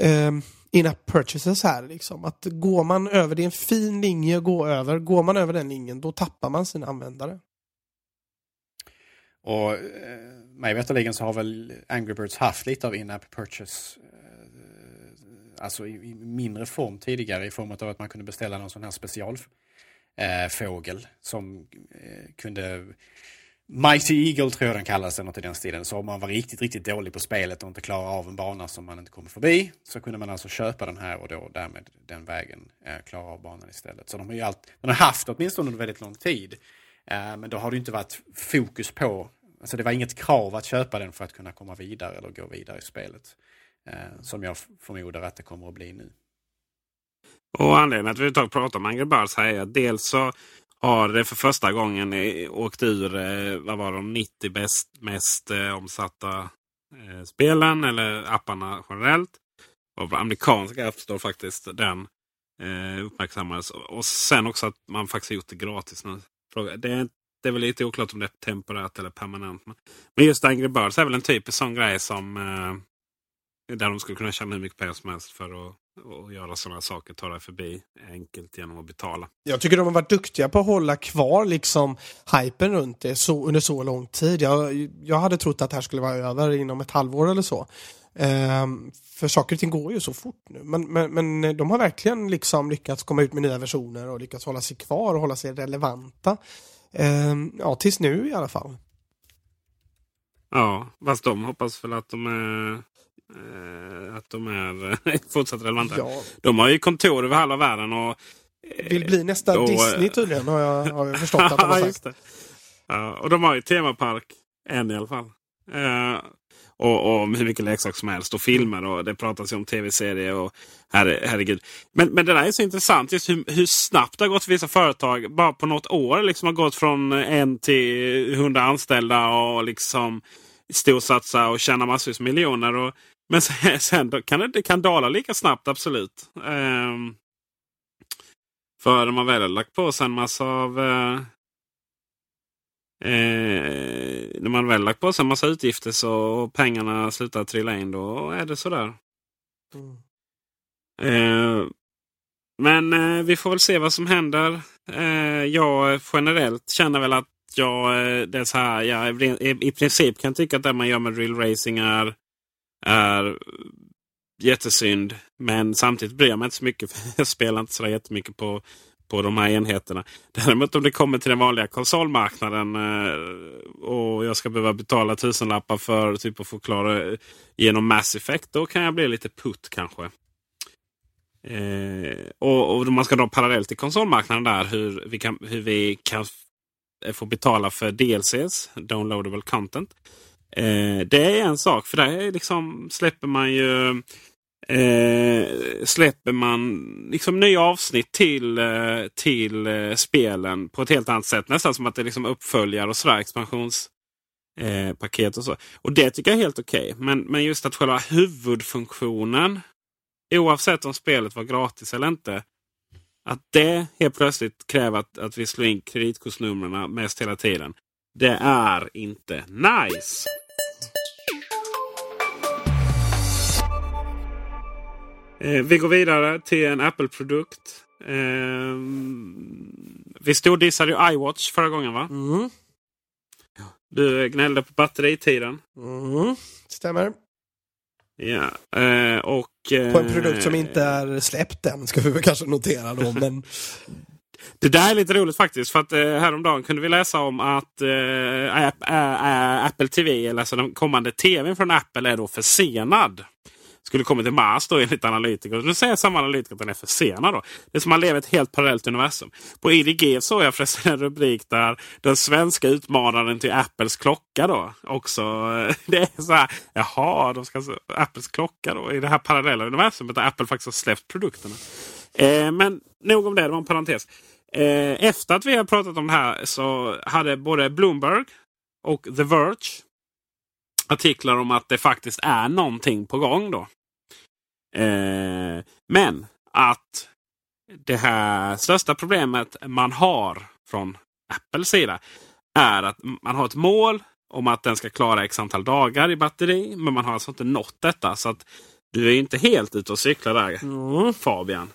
um, in-app purchases här. Liksom. Att går man över, det är en fin linje att gå över. Går man över den linjen då tappar man sina användare. Och eh, mig veterligen så har väl Angry Birds haft lite av in-app purchase eh, alltså i, i, mindre form tidigare i form av att man kunde beställa någon sån här specialfågel eh, som eh, kunde Mighty Eagle tror jag den kallas, eller något i den stilen. Så om man var riktigt, riktigt dålig på spelet och inte klarar av en bana som man inte kommer förbi så kunde man alltså köpa den här och då därmed den vägen eh, klara av banan istället. Så de har ju allt, den har haft åtminstone under väldigt lång tid. Eh, men då har det inte varit fokus på, alltså det var inget krav att köpa den för att kunna komma vidare eller gå vidare i spelet. Eh, som jag förmodar att det kommer att bli nu. Och anledningen att vi pratar om Angry Birds här är att dels så har för första gången åkt ur eh, vad var de 90 bäst, mest eh, omsatta eh, spelen eller apparna generellt. Av amerikanska App Store faktiskt den uppmärksammades. Och sen också att man faktiskt gjort det gratis nu. Det är, det är väl lite oklart om det är temporärt eller permanent. Men just Angry Birds är väl en typisk sån grej som där de skulle kunna tjäna hur mycket pengar som helst för att och göra sådana saker, ta dig förbi enkelt genom att betala. Jag tycker de har varit duktiga på att hålla kvar liksom hypen runt det så, under så lång tid. Jag, jag hade trott att det här skulle vara över inom ett halvår eller så. Ehm, för saker och ting går ju så fort nu. Men, men, men de har verkligen liksom lyckats komma ut med nya versioner och lyckats hålla sig kvar och hålla sig relevanta. Ehm, ja, tills nu i alla fall. Ja, fast de hoppas väl att de är, att de är fortsatt relevanta. Ja. De har ju kontor över halva världen. och Vill bli nästa då, eh, Disney tydligen har jag, har jag förstått att de har sagt. Ja, och de har ju temapark. En i alla fall. Eh, och, och hur mycket leksaker som helst. Och filmer och det pratas ju om tv-serier. och herre, Herregud. Men, men det där är så intressant. Just hur, hur snabbt det har gått för vissa företag. Bara på något år liksom har gått från en till hundra anställda. Och liksom storsatsa och tjäna massvis miljoner. Och, men sen, sen kan det, det kan dala lika snabbt, absolut. Ehm, för de har väl lagt på sig en massa av... Eh, eh, när man väl lagt på sig en massa utgifter så och pengarna slutar trilla in, då är det sådär. Mm. Eh, men eh, vi får väl se vad som händer. Eh, jag generellt känner väl att jag, eh, det är så här, jag i, i princip kan tycka att det man gör med real racing är, är jättesynd. Men samtidigt bryr jag mig inte så mycket. För jag spelar inte så där jättemycket på, på de här enheterna. Däremot om det kommer till den vanliga konsolmarknaden eh, och jag ska behöva betala tusenlappar för typ att klara genom Mass Effect. Då kan jag bli lite putt kanske. Eh, och, och om man ska dra parallellt till konsolmarknaden där hur vi kan, hur vi kan få betala för DLCs, downloadable content. Eh, det är en sak för där liksom, släpper man ju eh, släpper man liksom nya avsnitt till, eh, till eh, spelen på ett helt annat sätt. Nästan som att det är liksom uppföljare och sådär, Expansionspaket eh, och så. Och det tycker jag är helt okej. Men, men just att själva huvudfunktionen oavsett om spelet var gratis eller inte. Att det helt plötsligt kräver att, att vi slår in kreditkortsnumren mest hela tiden. Det är inte nice. Eh, vi går vidare till en Apple-produkt. Eh, vi stordissade ju iWatch förra gången va? Mm. Du gnällde på batteritiden. Mm. Stämmer. Ja, eh, och... På en eh, produkt som inte är släppt än, ska vi väl kanske notera då. Men det där är lite roligt faktiskt. För att eh, häromdagen kunde vi läsa om att eh, App, äh, Apple TV, eller alltså den kommande TVn från Apple, är då försenad. Skulle kommit till mars då enligt analytiker. Nu säger samma analytiker att den är försenad. Då. Det är som att man lever ett helt parallellt universum. På IDG såg jag förresten en rubrik där den svenska utmanaren till Apples klocka då också. Eh, det är så här, jaha, de ska alltså, Apples klocka då i det här parallella universumet där Apple faktiskt har släppt produkterna. Eh, men nog om det, det var en parentes. Eh, efter att vi har pratat om det här så hade både Bloomberg och The Verge artiklar om att det faktiskt är någonting på gång. då. Eh, men att det här största problemet man har från Apples sida är att man har ett mål om att den ska klara x antal dagar i batteri. Men man har alltså inte nått detta. Så att du är inte helt ute och cyklar där mm. Fabian.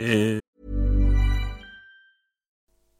Eh,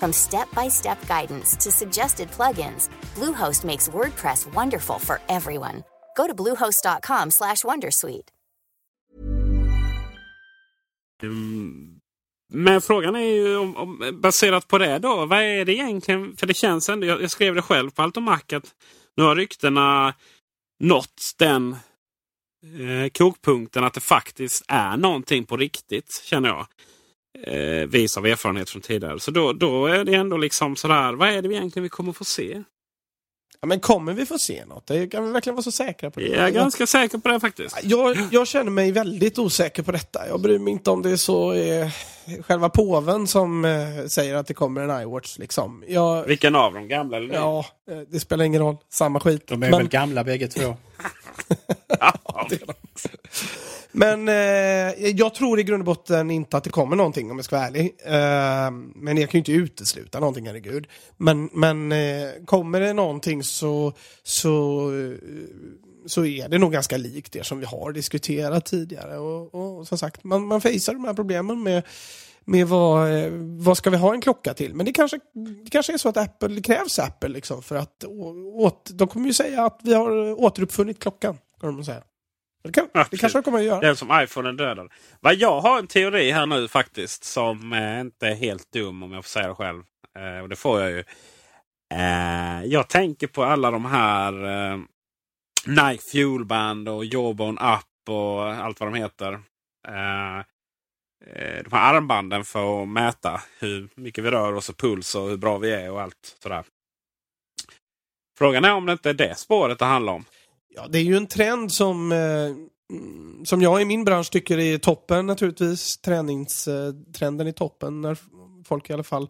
From step-by-step guidance to suggested plugins, Bluehost makes WordPress wonderful for everyone. Go to bluehost.com/wondersuite. Mm. Men frågan är ju om, om, baserat på det då. Vad är det egentligen? För det känns ändå. Jag, jag skrev det själv på Altomac att nu har ryktena nått den eh, kokpunkten att det faktiskt är någonting på riktigt känner jag. Eh, vis av erfarenhet från tidigare. Så då, då är det ändå liksom sådär. Vad är det egentligen vi kommer få se? Ja, men kommer vi få se något? Det kan vi verkligen vara så säkra på det? Jag är ganska säker på det faktiskt. Jag, jag känner mig väldigt osäker på detta. Jag bryr mig inte om det är så eh, själva påven som eh, säger att det kommer en iWatch. Liksom. Jag, Vilken av dem? Gamla eller nya? ja, eh, det spelar ingen roll. Samma skit. De är Men- väl gamla bägge två. Ja, det är de. Men eh, jag tror i grund och botten inte att det kommer någonting om jag ska vara ärlig. Eh, men jag kan ju inte utesluta någonting, herregud. Men, men eh, kommer det någonting så, så, eh, så är det nog ganska likt det som vi har diskuterat tidigare. Och, och som sagt, man, man facear de här problemen med med vad, eh, vad ska vi ha en klocka till? Men det kanske, det kanske är så att Apple, det krävs Apple liksom för att å, åt, de kommer ju säga att vi har återuppfunnit klockan. Kommer de säga. Det, kan, det Absolut. kanske de kommer att göra. Den som iPhone är dödad. Vad jag har en teori här nu faktiskt som eh, inte är helt dum om jag får säga det själv. Eh, och det får jag ju. Eh, jag tänker på alla de här eh, Nike Fuelband och Jawbone Up och allt vad de heter. Eh, eh, de här armbanden för att mäta hur mycket vi rör oss och puls och hur bra vi är och allt sådär. Frågan är om det inte är det spåret det handlar om. Ja, det är ju en trend som, eh, mm, som jag i min bransch tycker är toppen naturligtvis. Träningstrenden är toppen när folk i alla fall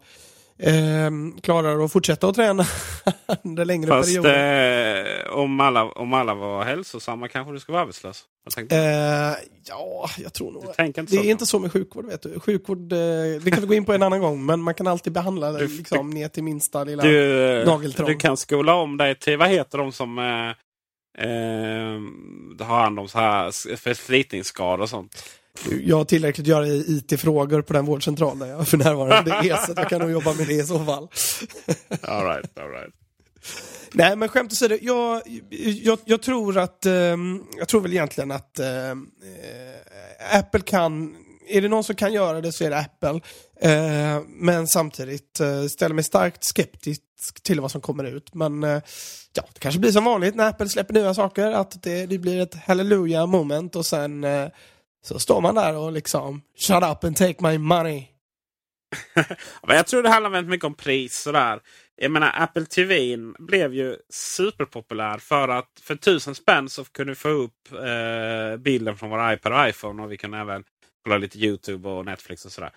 eh, klarar att fortsätta att träna under längre Fast perioder. eh, om, alla, om alla var hälsosamma kanske du skulle vara arbetslös. Eh, ja, jag tror nog... Det så? är inte så med sjukvård, vet du. Sjukvård, eh, det kan vi gå in på en annan gång, men man kan alltid behandla det liksom, ner till minsta lilla... du, nageltrång. du kan skola om dig till, vad heter de som eh, eh, har hand om så här förslitningsskador och sånt? Jag har tillräckligt att göra i IT-frågor på den vårdcentralen där jag för närvarande är, så att jag kan nog jobba med det i så fall. All right, all right. Nej, men skämt åsido, jag, jag, jag tror att, ehm, jag tror väl egentligen att ehm, eh, Apple kan, är det någon som kan göra det så är det Apple. Eh, men samtidigt eh, ställer mig starkt skeptisk till vad som kommer ut. Men eh, ja, det kanske blir som vanligt när Apple släpper nya saker, att det, det blir ett hallelujah moment och sen eh, så står man där och liksom shut up and take my money. Jag tror det handlar väldigt mycket om pris. Sådär. Jag menar Apple TV blev ju superpopulär för att för tusen spänn så kunde vi få upp eh, bilden från vår iPad och iPhone. Och vi kunde även kolla lite YouTube och Netflix och sådär.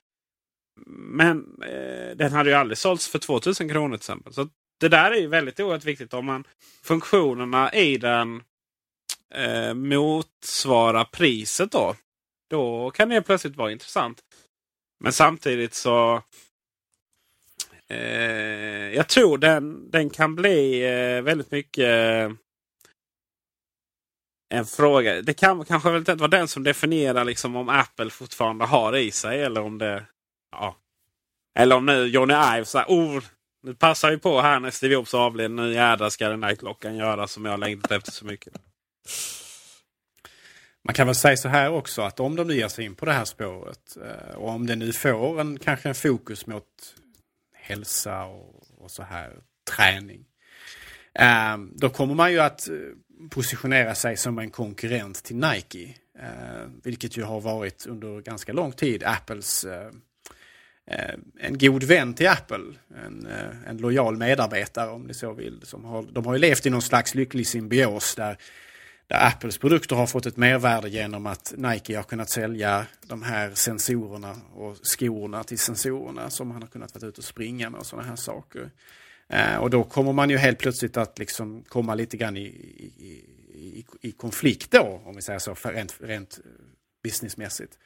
Men eh, den hade ju aldrig sålts för 2000 kronor till exempel. Så det där är ju väldigt oerhört viktigt. Om man funktionerna i den eh, motsvarar priset då. Då kan det plötsligt vara intressant. Men samtidigt så Eh, jag tror den, den kan bli eh, väldigt mycket eh, en fråga. Det kan kanske väl inte vara den som definierar liksom om Apple fortfarande har det i sig. Eller om det... Ja. Eller om nu Johnny Ive säger oh, nu passar vi på här när Steve Jobs avled. Nu jädrar ska den här klockan göra som jag längtat efter så mycket. Man kan väl säga så här också att om de nu ger sig in på det här spåret eh, och om det nu får en, kanske en fokus mot hälsa och, och så här träning. Eh, då kommer man ju att eh, positionera sig som en konkurrent till Nike. Eh, vilket ju har varit under ganska lång tid Apples eh, eh, en god vän till Apple. En, eh, en lojal medarbetare om ni så vill. Som har, de har ju levt i någon slags lycklig symbios där där Apples produkter har fått ett mervärde genom att Nike har kunnat sälja de här sensorerna och skorna till sensorerna som han har kunnat vara ute och springa med och sådana här saker. Eh, och då kommer man ju helt plötsligt att liksom komma lite grann i, i, i, i konflikt då, om vi säger så, för rent, rent businessmässigt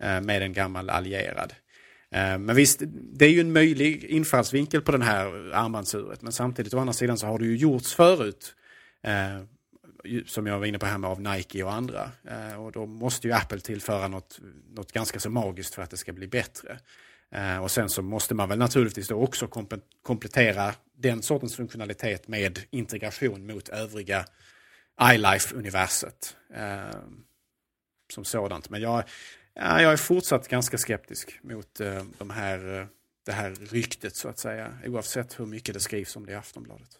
eh, med en gammal allierad. Eh, men visst, det är ju en möjlig infallsvinkel på den här armbandsuret. Men samtidigt å andra sidan så har det ju gjorts förut. Eh, som jag var inne på här med av Nike och andra. Eh, och då måste ju Apple tillföra något, något ganska så magiskt för att det ska bli bättre. Eh, och sen så måste man väl naturligtvis då också komplettera den sortens funktionalitet med integration mot övriga iLife-universet. Eh, som sådant. Men jag, ja, jag är fortsatt ganska skeptisk mot eh, de här, eh, det här ryktet så att säga. Oavsett hur mycket det skrivs om det i Aftonbladet.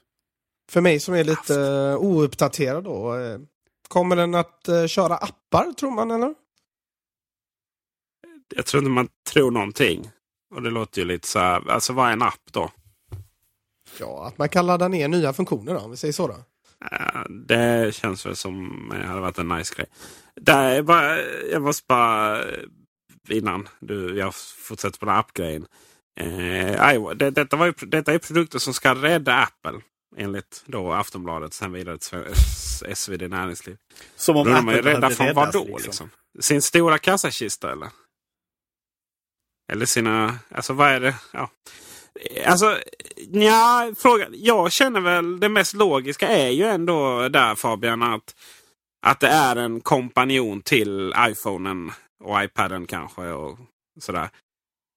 För mig som är lite uh, ouppdaterad då. Uh, kommer den att uh, köra appar tror man eller? Jag tror inte man tror någonting. Och det låter ju lite så här. Alltså vad är en app då? Ja, att man kan ladda ner nya funktioner då, om vi säger så då. Det känns väl som det hade varit en nice grej. Där, bara, jag måste bara innan du, jag fortsätter på den här appgrejen. Eh, det, detta, var ju, detta är produkter som ska rädda Apple. Enligt då Aftonbladet. Sen vidare till SvD Näringsliv. Som om då Apple är rädda från vad då? Liksom. Liksom? Sin stora kassakista eller? Eller sina... Alltså vad är det? Ja. Alltså, ja, fråga. Jag känner väl det mest logiska är ju ändå där Fabian att, att det är en kompanjon till iPhonen och iPaden kanske. och sådär.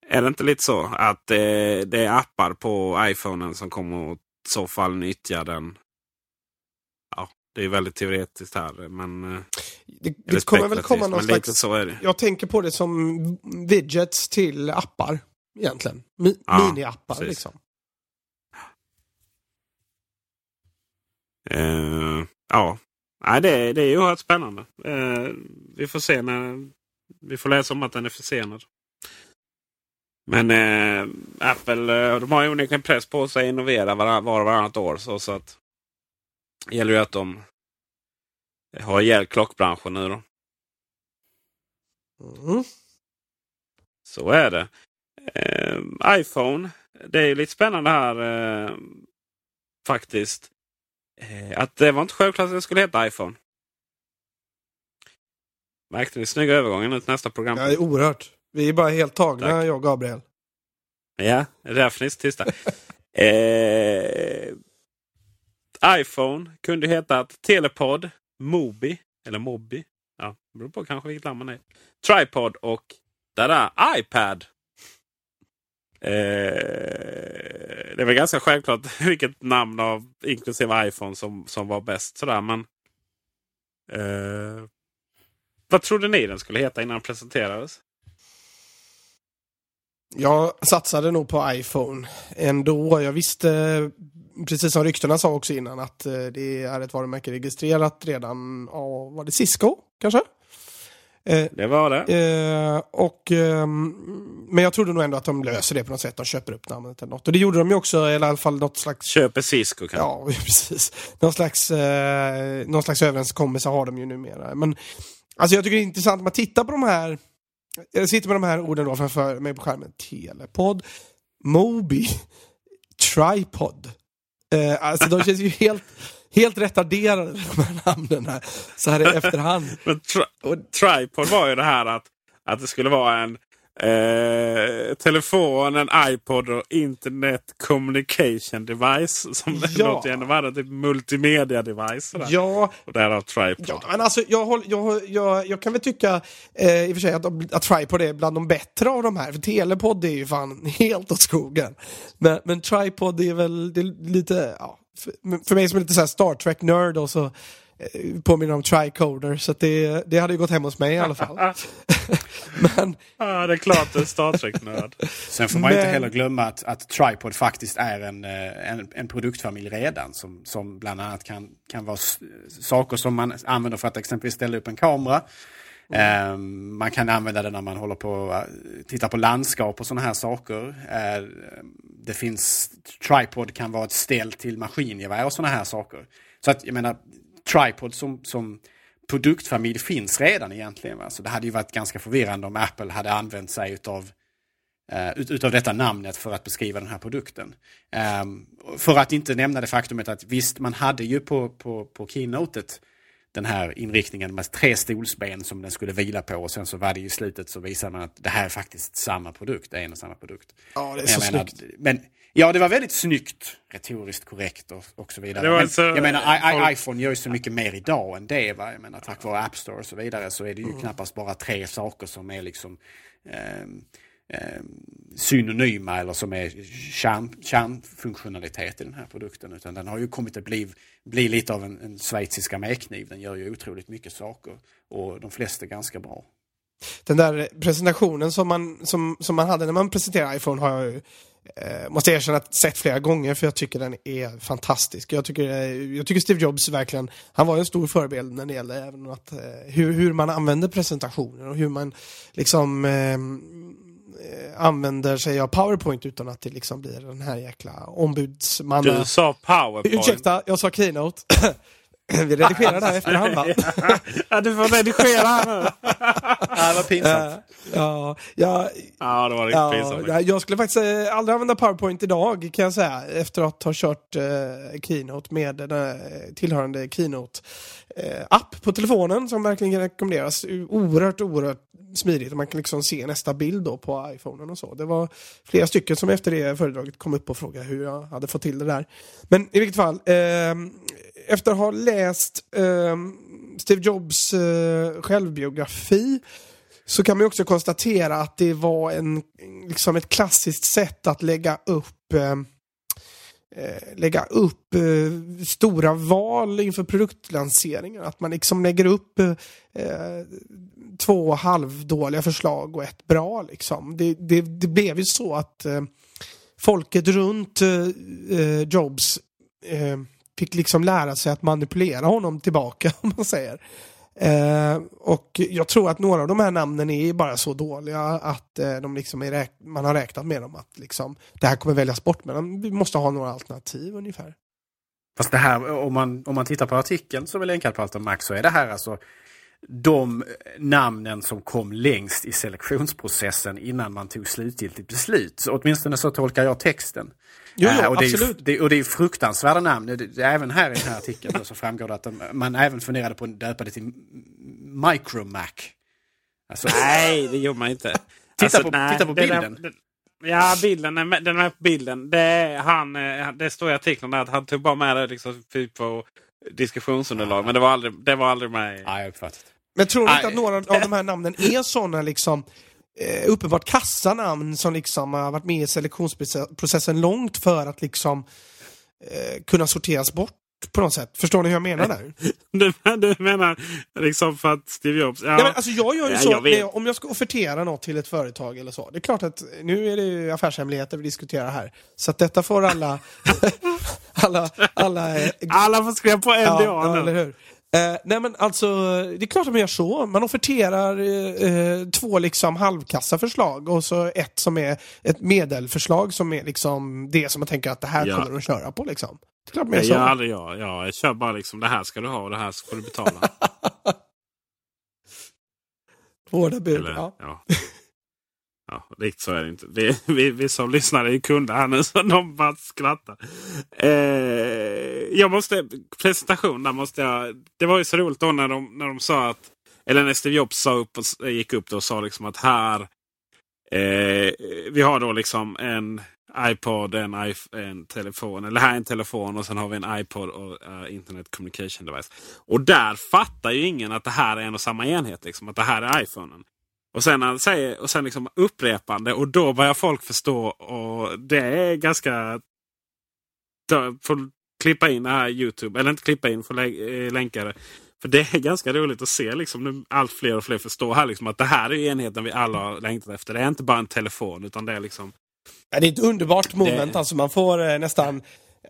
Är det inte lite så att det, det är appar på iPhonen som kommer att i så fall nyttja den? Ja, det är väldigt teoretiskt här. Men, eh, det, det kommer väl komma någon slags... Så är det. Jag tänker på det som widgets till appar egentligen. Mi ja, Mini-appar precis. liksom. Uh, ja, Nej, det, det är ju oerhört spännande. Uh, vi får se när vi får läsa om att den är försenad. Men uh, Apple de har ju onekligen press på sig att innovera var, var och varannat år. Så, så att det gäller ju att de har ihjäl klockbranschen nu då. Mm. Så är det eh, iPhone. Det är lite spännande här eh, faktiskt. Eh, att det var inte självklart att det skulle heta iPhone. Märkte ni snygga övergången nu till nästa program? Ja, oerhört. Vi är bara helt tagna, Tack. jag och Gabriel. Ja, det är därför ni är så tysta. eh, iPhone kunde hetat Telepod, Mobi, eller Mobi. Ja, beror på kanske vilket land man är. Tripod och där iPad. Eh, det är väl ganska självklart vilket namn av inklusive iPhone som, som var bäst. Sådär, men, eh, vad trodde ni den skulle heta innan den presenterades? Jag satsade nog på iPhone ändå. Jag visste, precis som ryktena sa också innan, att eh, det är ett varumärke registrerat redan av, var det Cisco kanske? Eh, det var det. Eh, och, eh, men jag trodde nog ändå att de löser det på något sätt. De köper upp namnet eller något. Och det gjorde de ju också, eller i alla fall något slags... Köper Cisco kanske? Ja, precis. Någon slags, eh, någon slags överenskommelse har de ju numera. Men alltså jag tycker det är intressant, man tittar på de här... Jag sitter med de här orden då framför mig på skärmen. Telepod, Mobi, Tripod. Eh, alltså de känns ju helt helt retarderade de här namnen här. Så här i efterhand. Men tri tripod var ju det här att, att det skulle vara en eh, telefon, en iPod och internet communication device. Som ja. låter ändå vara typ multimedia device. Sådär. Ja. Och därav tripod. Ja, men alltså, jag, håll, jag, jag, jag kan väl tycka eh, i och för sig att, att tripod är bland de bättre av de här. För telepod är ju fan helt åt skogen. Men, men tripod är väl är lite, ja, för, mig som är lite så Star Trek-nörd och så eh, påminner om tricoder. Så det, det hade ju gått hem hos mig i alla fall. Men... Ja, det är klart du är Star Trek-nörd. Sen får man Men... inte heller glömma att, att Tripod faktiskt är en, eh, en, en produktfamilj redan. Som, som bland annat kan, kan vara saker som man använder för att exempelvis ställa upp en kamera. Mm. Ehm, man kan använda det när man håller på att eh, titta på landskap och sådana här saker. Ehm, det finns, tripod kan vara ett ställ till maskingevär och sådana här saker. Så att jag menar, tripod som, som produktfamilj finns redan egentligen. Va? Så det hade ju varit ganska förvirrande om Apple hade använt sig utav Uh, utav detta namnet för att beskriva den här produkten. Um, för att inte nämna det faktumet att visst, man hade ju på, på, på keynotet den här inriktningen med tre stolsben som den skulle vila på och sen så var det i slutet så visade man att det här är faktiskt samma produkt, det är en och samma produkt. Ja, det är Men så menar, snyggt. Men, ja, det var väldigt snyggt, retoriskt korrekt och, och så vidare. Men, alltså- jag menar, I, I, folk- iPhone gör ju så mycket mer idag än det. Va? Jag menar, tack vare App Store och så vidare så är det ju Mm. knappast bara tre saker som är liksom ehm, eh, synonyma eller som är kärn, kärnfunktionalitet i den här produkten. Utan den har ju kommit att bli, bli lite av en, en schweizisk armékniv. Den gör ju otroligt mycket saker och de flesta ganska bra. Den där presentationen som man, som, som man hade när man presenterade iPhone har jag ju, eh, måste jag erkänna, att sett flera gånger för jag tycker den är fantastisk. Jag tycker, eh, jag tycker Steve Jobs verkligen, han var en stor förebild när det gäller även att, eh, hur, hur man använder presentationer och hur man liksom eh, använder sig av PowerPoint utan att det liksom blir den här jäkla ombudsmannen. Du sa powerpoint. Ursäkta, jag sa keynote. Vi redigerar det här efterhand va? ja, du får redigera här nu. Ja, det var pinsamt. Eh, ja, ja, Ja, det var riktigt Ja, pinsamt. ja, jag skulle faktiskt eh, aldrig använda PowerPoint idag kan jag säga efter att ha kört eh, Keynote med den här tillhörande Keynote-app på telefonen som verkligen rekommenderas. Oerhört, oerhört smidigt och man kan liksom se nästa bild då på iPhonen och så. Det var flera stycken som efter det föredraget kom upp och frågade hur jag hade fått till det där. Men i vilket fall, eh, efter att ha läst eh, Steve Jobs eh, självbiografi så kan man också konstatera att det var en, liksom ett klassiskt sätt att lägga upp ehm, eh, lägga upp eh, stora val inför produktlanseringar. Att man liksom lägger upp eh, eh två halvdåliga förslag och ett bra. Liksom. Det, det, det blev ju så att eh, folket runt eh, eh Jobs eh, fick liksom lära sig att manipulera honom tillbaka om man säger. Eh, och jag tror att några av de här namnen är bara så dåliga att eh, de liksom är räk- man har räknat med dem att liksom, det här kommer väljas bort men vi måste ha några alternativ ungefär. Fast det här, om man, om man tittar på artikeln som är länkad på Alton Max så är det här alltså de eh, namnen som kom längst i selektionsprocessen innan man tog slutgiltigt beslut. Så åtminstone så tolkar jag texten. Jo, jo, Eh, och, det är, ju- absolut. det, och det är fruktansvärda namn. Även här i den här artikeln så framgår det att de, man även funderade på att döpa det till Micromac. Alltså, Nej, det gjorde man inte. Titta på- titta på det där- bilden. det- ja, bilden är med, den är med på bilden. Det, han, eh, det står i artikeln där att han tog bara med det liksom, typ på diskussionsunderlag. Men det var aldrig, det var aldrig med. i- ja, jag uppfattat. Men tror du inte Nej. att några av de här namnen är sådana liksom eh, uppenbart kassanamn som liksom har varit med i selektionsprocessen långt för att liksom eh, kunna sorteras bort på något sätt? Förstår ni hur jag menar där? Du, du menar liksom för att Steve Jobs... Ja, Ja, men alltså jag gör ju Ja, så, när jag, om jag ska offertera något till ett företag eller så. Det är klart att nu är det ju affärshemligheter vi diskuterar här. Så att detta får alla... alla, alla eh, Alla får skriva på NDA Ja, ja, nu. eller hur? Eh, nej men alltså, det är klart att man gör så. Man offerterar eh, eh, två liksom halvkassa förslag och så ett som är ett medelförslag som är liksom det som man tänker att det här Ja. kommer att köra på liksom. Det är klart man gör så. aldrig jag. Ja, jag kör bara liksom det här ska du ha och det här får du betala. Hårda bud. Eller, Ja. ja. Ja, riktigt så är det inte. Vi, vi, vi som lyssnar är ju kunder här nu så de bara skrattar. Eh, jag måste, presentation där måste jag. Det var ju så roligt då när de, när de sa att, eller när Steve Jobs sa upp och, gick upp då och sa liksom att här, eh, vi har då liksom en iPod, en, en telefon, eller här är en telefon och sen har vi en iPod och uh, Internet Communication Device. Och där fattar ju ingen att det här är en och samma enhet. Liksom, att det här är iPhonen. Och sen, han säger, och sen liksom upprepande och då börjar folk förstå. Och det är ganska... Får klippa in det här Youtube. Eller inte klippa in, får eh, länka det. För det är ganska roligt att se liksom, nu allt fler och fler förstår här liksom, att det här är enheten vi alla har längtat efter. Det är inte bara en telefon utan det är liksom... Ja, det är ett underbart moment Det- alltså. Man får eh, nästan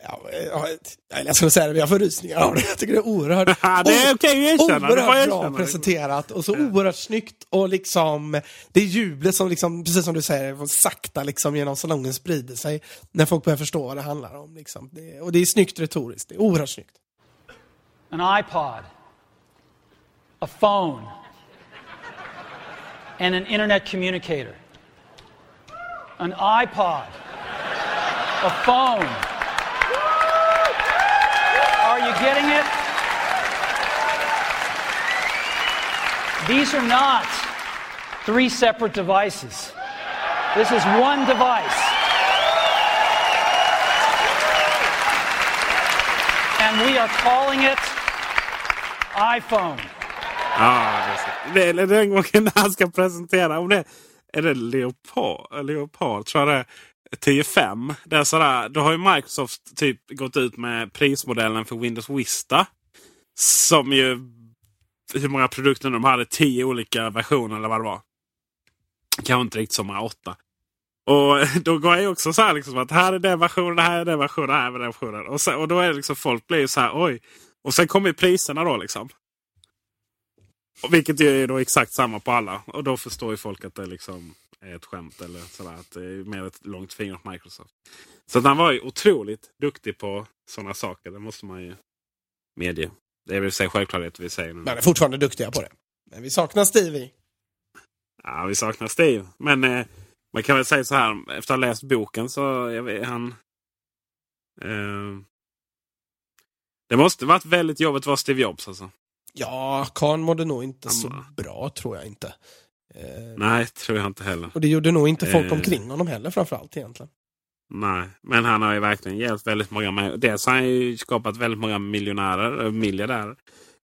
Ja, ja, jag att säga det, men jag får rysningar av det. Jag tycker det är oerhört, det är jag oerhört bra erkänna. presenterat och så oerhört snyggt och liksom det jublet som liksom, precis som du säger, sakta liksom genom salongen sprider sig när folk börjar förstå vad det handlar om. Liksom. Det, och det är snyggt retoriskt, det är oerhört snyggt. an iPod, a phone, and an internet communicator. An iPod, a phone. Are you getting it? These are not three separate devices. This is one device. And we are calling it iPhone. Ja, det det är den gången han ska presentera. Om det, är det Leopard, Leopard tror jag det. 10.5. Det är sådär, då har ju Microsoft typ gått ut med prismodellen för Windows Vista. Som ju... Hur många produkter de hade? 10 olika versioner eller vad det var. Kanske inte riktigt så många, 8. Och då går jag också så här liksom att här är den versionen, här är den versionen, här är den versionen. Och, så, och då är det liksom folk blir ju så här oj. Och sen kommer priserna då liksom. Och vilket är då exakt samma på alla. Och då förstår ju folk att det liksom är ett skämt. Eller sådär, att det är mer ett långt finger åt Microsoft. Så att han var ju otroligt duktig på sådana saker. Det måste man ju medge. Det är väl sig självklarhet vi säger nu. Men är fortfarande duktiga på det. Men vi saknar Stevie. Ja, vi saknar Steve. Men eh, man kan väl säga så här. Efter att ha läst boken så är han... Eh, det måste varit väldigt jobbigt att vara Steve Jobs alltså. Ja, Kahn mådde nog inte så Han- bra, tror jag inte. Eh, Nej, tror jag inte heller. och det gjorde nog inte folk Eh. omkring honom heller framförallt egentligen. Nej, men han har ju verkligen hjälpt väldigt många. Dels har han ju skapat väldigt många miljonärer, eh, miljardärer.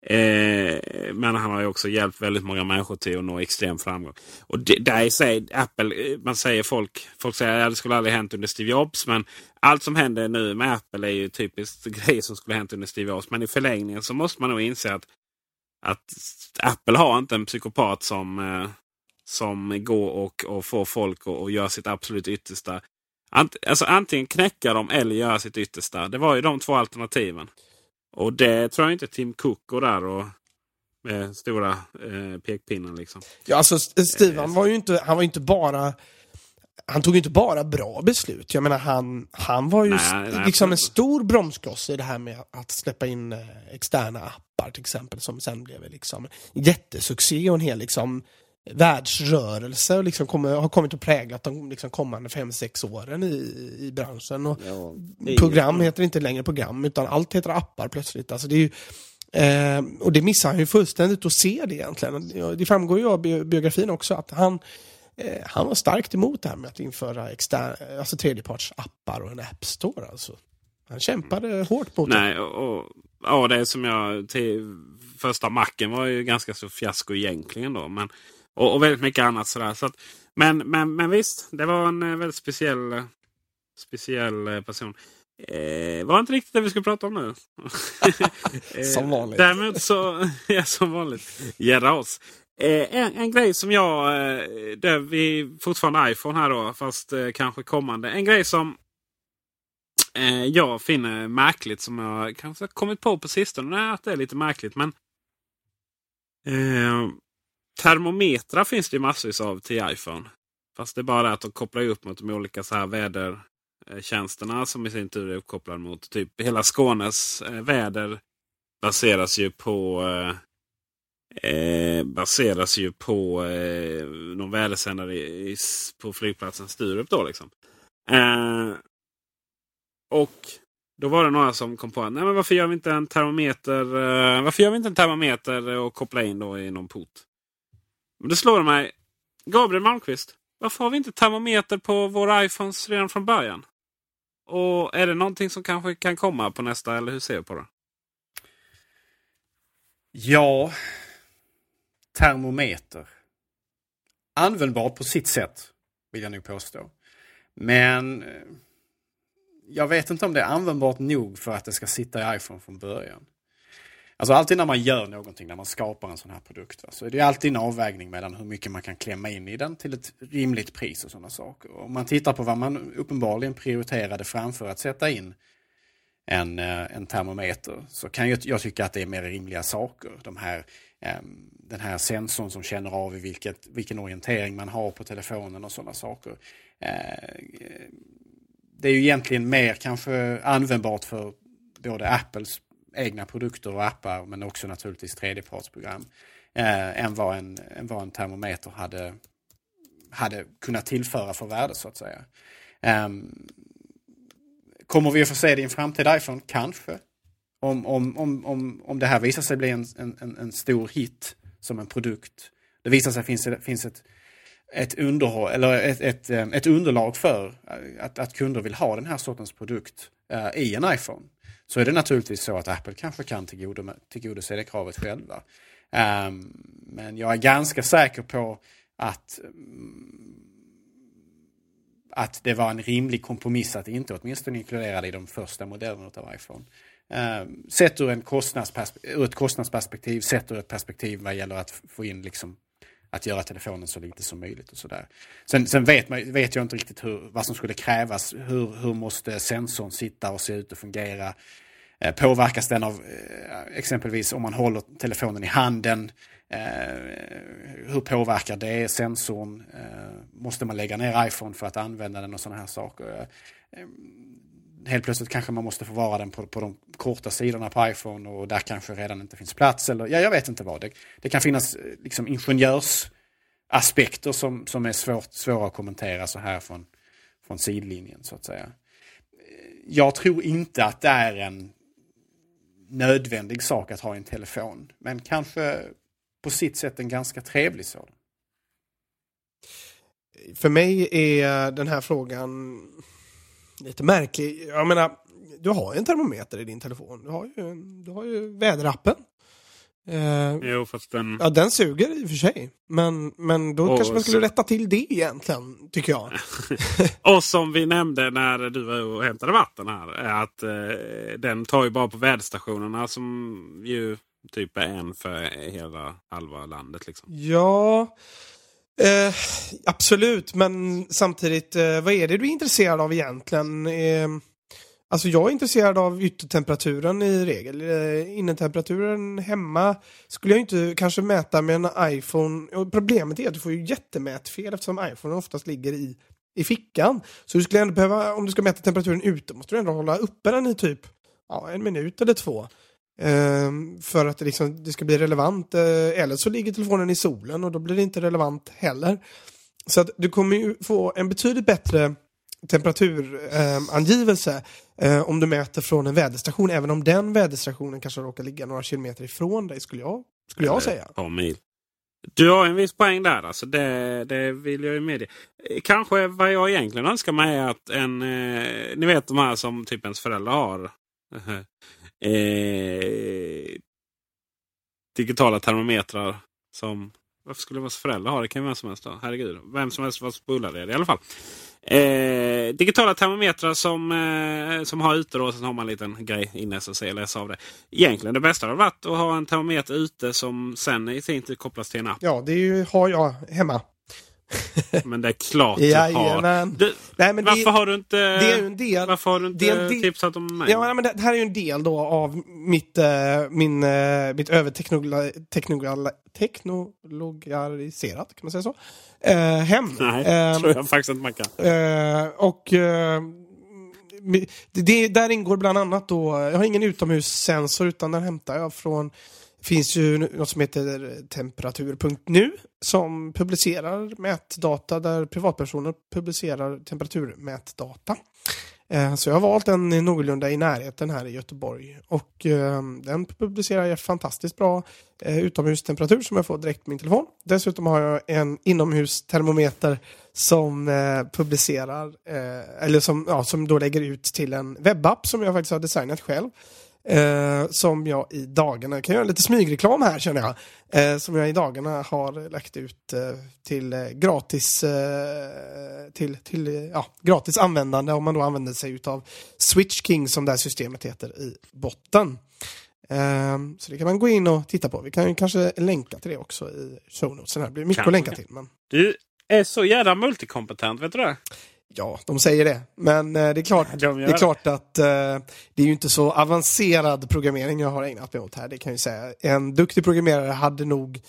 Eh, men han har ju också hjälpt väldigt många människor till att nå extrem framgång. Och det, där sig, Apple, eh, man säger folk, folk säger att det skulle aldrig hänt under Steve Jobs. Men allt som händer nu med Apple är ju typiskt grejer som skulle hänt under Steve Jobs. Men i förlängningen så måste man nog inse att, att Apple har inte en psykopat som, eh, som går och, och får folk att och göra sitt absolut yttersta. Ant, alltså antingen knäcka dem eller göra sitt yttersta. Det var ju de två alternativen. Och det tror jag inte Tim Cook går där och med stora eh, pekpinnen. Liksom. Ja, alltså Steve, han var ju inte, han var ju inte bara han tog ju inte bara bra beslut. Jag menar, han, han var ju Nej, nej, liksom en stor bromskloss i det här med att släppa in eh, externa appar till exempel, som sen blev liksom jättesuccé och en hel liksom världsrörelse och liksom kommer, har kommit att präglat de liksom kommande fem sex åren i, i branschen. Och program heter inte längre program, utan allt heter appar plötsligt. Alltså det är ju, Eh, och det missar han ju fullständigt att se det egentligen. Ja, Det framgår ju av bi- biografin också att han, eh, han var starkt emot det här med att införa exter- alltså tredjepartsappar och en app store. Alltså. Han kämpade hårt mot det. Nej, och, och, ja, det är som jag... Till, första macken var ju ganska så fiasko egentligen då. Men, och, och väldigt mycket annat sådär. Så att, men, men, men visst, det var en eh, väldigt speciell, eh, speciell eh, person. Eh, var inte riktigt det vi skulle prata om nu. Eh, Som vanligt. Däremot så, ja som vanligt, gärna oss. Eh, en, en grej som jag, eh, där vi fortfarande iPhone här då, fast eh, kanske kommande. En grej som eh, jag finner märkligt som jag kanske kommit på på sistone. Nej, att det är lite märkligt men eh, Termometrar finns det massvis av till iPhone. Fast det är bara det att de kopplar upp mot de olika så här vädertjänsterna som i sin tur är uppkopplade mot typ hela Skånes eh, väder baseras ju på eh, eh, baseras ju på eh, någon vädersändare i, i, på flygplatsen Sturup. Då, liksom. eh, och då var det några som kom på att Nej, men varför gör vi inte en termometer eh, Varför gör vi inte en termometer och koppla in då i någon port? Men det slår mig. Gabriel Malmqvist. Varför har vi inte termometer på våra iPhones redan från början? Och är det någonting som kanske kan komma på nästa eller hur ser du på det? Ja, termometer. Användbart på sitt sätt, vill jag nog påstå. Men eh, jag vet inte om det är användbart nog för att det ska sitta i iPhone från början. Alltså alltid när man gör någonting, när man skapar en sån här produkt, alltså, va, så är det alltid en avvägning mellan hur mycket man kan klämma in i den till ett rimligt pris och sådana saker. Om man tittar på vad man uppenbarligen prioriterade framför att sätta in en, eh, en termometer så kan jag, jag tycka att det är mer rimliga saker. De här, ehm, den här sensorn som känner av i vilket, vilken orientering man har på telefonen och sådana saker. Eh, det är ju egentligen mer kanske användbart för både Apples egna produkter och appar men också naturligtvis tredjepartsprogram eh, än, vad en, än vad en termometer hade, hade kunnat tillföra för värde så att säga. Eh, Kommer vi att få se det i en framtida iPhone? Kanske. Om, om, om, om, om det här visar sig bli en, en, en- stor hit som en produkt. Det visar sig finns, finns ett, ett, underhåll, eller ett, ett, ett underlag för att, att kunder vill ha den här sortens produkt uh, i en iPhone. Så är det naturligtvis så att Apple kanske kan tillgodose det kravet själva. Um, men jag är ganska säker på att um, att det var en rimlig kompromiss att inte åtminstone inkludera det i de första modellerna av iPhone. Ehm, sett ur, en ur ett kostnadsperspektiv, sett ur ett perspektiv vad gäller att få in liksom att göra telefonen så lite som möjligt och sådär. Sen, sen vet, man, vet jag inte riktigt hur, vad som skulle krävas. Hur, hur måste sensorn sitta och se ut och fungera? Eh, påverkas den av eh, exempelvis om man håller telefonen i handen? Eh, hur påverkar det sensorn? Eh, måste man lägga ner iPhone för att använda den och sådana här saker? Eh, helt plötsligt kanske man måste förvara den på, på de korta sidorna på iPhone och där kanske redan inte finns plats. Eller, ja, jag vet inte vad. Det, det kan finnas eh, liksom, ingenjörsaspekter som, som är svårt, svåra att kommentera så här från, från sidlinjen så att säga. Eh, jag tror inte att det är en nödvändig sak att ha i en telefon. Men kanske på sitt sätt en ganska trevlig sådan. För mig är den här frågan lite märklig. Jag menar, du har ju en termometer i din telefon. Du har ju, du har ju väderappen. Eh, jo, fast den... Ja, den suger i och för sig. Men, men då och kanske man skulle så... rätta till det egentligen, tycker jag. och som vi nämnde när du var och hämtade vatten här. Är att eh, den tar ju bara på väderstationerna som ju typ är en för hela halva landet. Liksom. Ja, eh, absolut. Men samtidigt, eh, vad är det du är intresserad av egentligen? Eh, Alltså jag är intresserad av yttertemperaturen i regel. Eh, innetemperaturen hemma skulle jag inte kanske mäta med en iPhone. Och problemet är att du får ju jättemätfel eftersom iPhone oftast ligger i, i fickan. Så du skulle ändå behöva, om du ska mäta temperaturen ute, måste du ändå hålla uppe den i typ ja, en minut eller två. Um, för att det, liksom, det ska bli relevant. Uh, eller så ligger telefonen i solen och då blir det inte relevant heller. Så att du kommer ju få en betydligt bättre temperaturangivelse eh, om du mäter från en väderstation, även om den väderstationen kanske råkar ligga några kilometer ifrån dig, skulle jag, skulle jag säga. Ja, mil. Du har en viss poäng där, alltså det, det vill jag ju medge. Kanske vad jag egentligen önskar mig är att en... Eh, ni vet de här som typ ens föräldrar har eh, digitala termometrar som... Varför skulle vara föräldrar ha det? kan ju vem som helst ha. Herregud. Vem som helst var spolar det i alla fall. Eh, digitala termometrar som, eh, som har ute då. Sen har man en liten grej inne så säger läsa av det. Egentligen det bästa hade varit att ha en termometer ute som sen i sin tur kopplas till en app. Ja, det ju, har jag hemma. Men det är klart du har. Du, Nej, men varför, det, har du inte, det är en del, varför har du inte del, tipsat om mig? Ja, men det, här är ju en del då av mitt, äh, min, äh, mitt överteknologiserat, kan man säga så? Äh, hem. Nej, äh, tror jag faktiskt inte man kan. Äh, och det, det, där ingår bland annat då, jag har ingen utomhussensor utan den hämtar jag från finns ju något som heter temperatur.nu som publicerar mätdata där privatpersoner publicerar temperaturmätdata. Eh, så jag har valt en någorlunda i närheten här i Göteborg och ehm, den publicerar fantastiskt bra eh, utomhustemperatur som jag får direkt på min telefon. Dessutom har jag en inomhustermometer som eh, publicerar, eller som, ja, som då lägger ut till en webbapp som jag faktiskt har designat själv Eh, som jag i dagarna, jag kan göra lite smygreklam här känner jag, eh, som jag i dagarna har lagt ut eh, till eh, gratis eh, till, till ja, gratis användande om man då använder sig av Switch King som det här systemet heter i botten. Eh, så det kan man gå in och titta på. Vi kan ju kanske länka till det också i show notes. Det blir mycket kan. att länka till. Men... Du är så jävla multikompetent, vet du det? Ja, de säger det. Men eh, det, är klart, de det är klart att eh, det är ju inte så avancerad programmering jag har ägnat mig åt här. Det kan jag säga. En duktig programmerare hade nog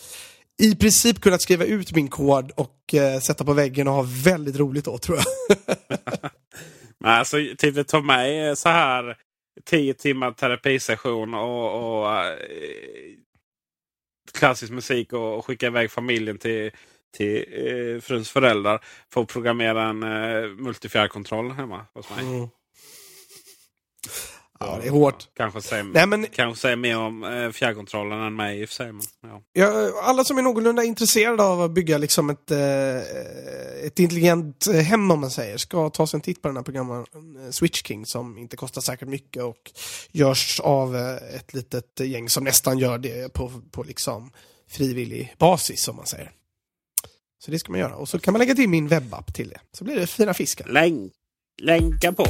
i princip kunnat skriva ut min kod och eh, sätta på väggen och ha väldigt roligt då, tror jag. Men alltså, typ det tar mig så här tio timmar terapisession och, och äh, klassisk musik och, och skicka iväg familjen till till eh, fruns föräldrar för att programmera en eh, multifjärrkontroll hemma hos mig. Mm. Ja, det är hårt. Kanske säger, Nej, men- kanske säger mer om eh, fjärrkontrollen än mig i och för sig. Ja. Ja, alla som är någorlunda intresserade av att bygga liksom ett, eh, ett intelligent hem om man säger, ska ta sig en titt på den här programmen eh, Switch King som inte kostar säkert mycket och görs av eh, ett litet gäng som nästan gör det på, på liksom frivillig basis som man säger. Så det ska man göra. Och så kan man lägga till min webbapp till det. Så blir det fina fiskar. Länk, länka på.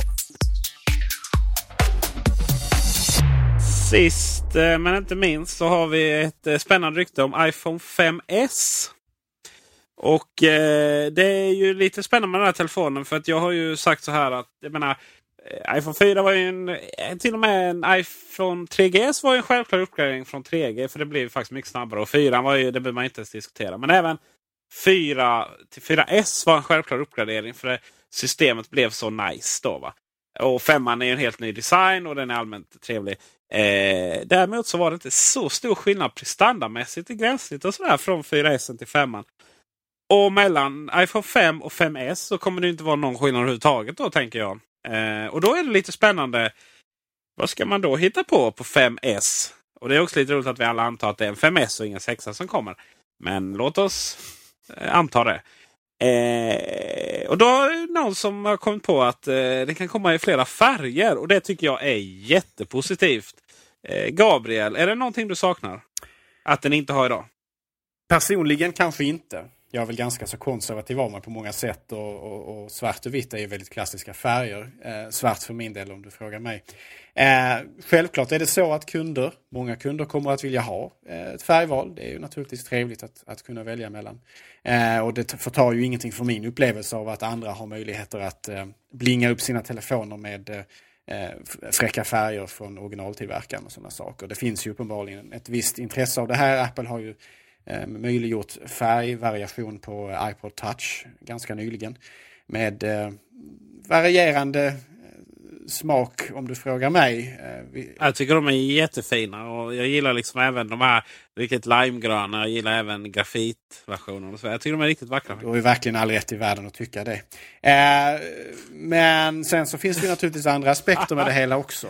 Sist eh, men inte minst så har vi ett eh, spännande rykte om iPhone 5S. Och eh, det är ju lite spännande med den här telefonen för att jag har ju sagt så här att jag menar eh, iPhone 4 var ju en, till och med en iPhone 3GS var ju en självklar uppgradering från 3G för det blev faktiskt mycket snabbare. Och 4 var ju, det behöver man inte ens diskutera. Men även 4 till 4S var en självklar uppgradering för det, systemet blev så nice då. Va? Och 5 är ju en helt ny design och den är allmänt trevlig. Eh, däremot så var det inte så stor skillnad prestandamässigt i gränssnitt och sådär från 4S till 5. Och mellan iPhone 5 och 5S så kommer det inte vara någon skillnad överhuvudtaget då tänker jag. Eh, och då är det lite spännande. Vad ska man då hitta på på 5S? Och det är också lite roligt att vi alla antar att det är en 5S och ingen 6 som kommer. Men låt oss Eh, antar det. Eh, och då är det någon som har kommit på att eh, det kan komma i flera färger. Och det tycker jag är jättepositivt. Eh, Gabriel, är det någonting du saknar? Att den inte har idag? Personligen kanske inte. Jag är väl ganska så konservativ av mig på många sätt och, och, och svart och vitt är ju väldigt klassiska färger. Eh, svart för min del om du frågar mig. Eh, självklart är det så att kunder, många kunder kommer att vilja ha eh, ett färgval. Det är ju naturligtvis trevligt att, att kunna välja mellan. Eh, och det förtar ju ingenting från min upplevelse av att andra har möjligheter att eh, blinga upp sina telefoner med eh, fräcka färger från originaltillverkaren och sådana saker. Det finns ju uppenbarligen ett visst intresse av det här. Apple har ju eh, möjliggjort färgvariation på iPod Touch ganska nyligen. Med eh, varierande eh, smak om du frågar mig. Eh, Jag tycker de är jättefina och jag gillar liksom även de här riktigt limegröna. Jag gillar även grafitversionen. Jag tycker de är riktigt vackra. Du har ju verkligen all rätt i världen att tycka det. Men sen så finns det naturligtvis andra aspekter med det hela också.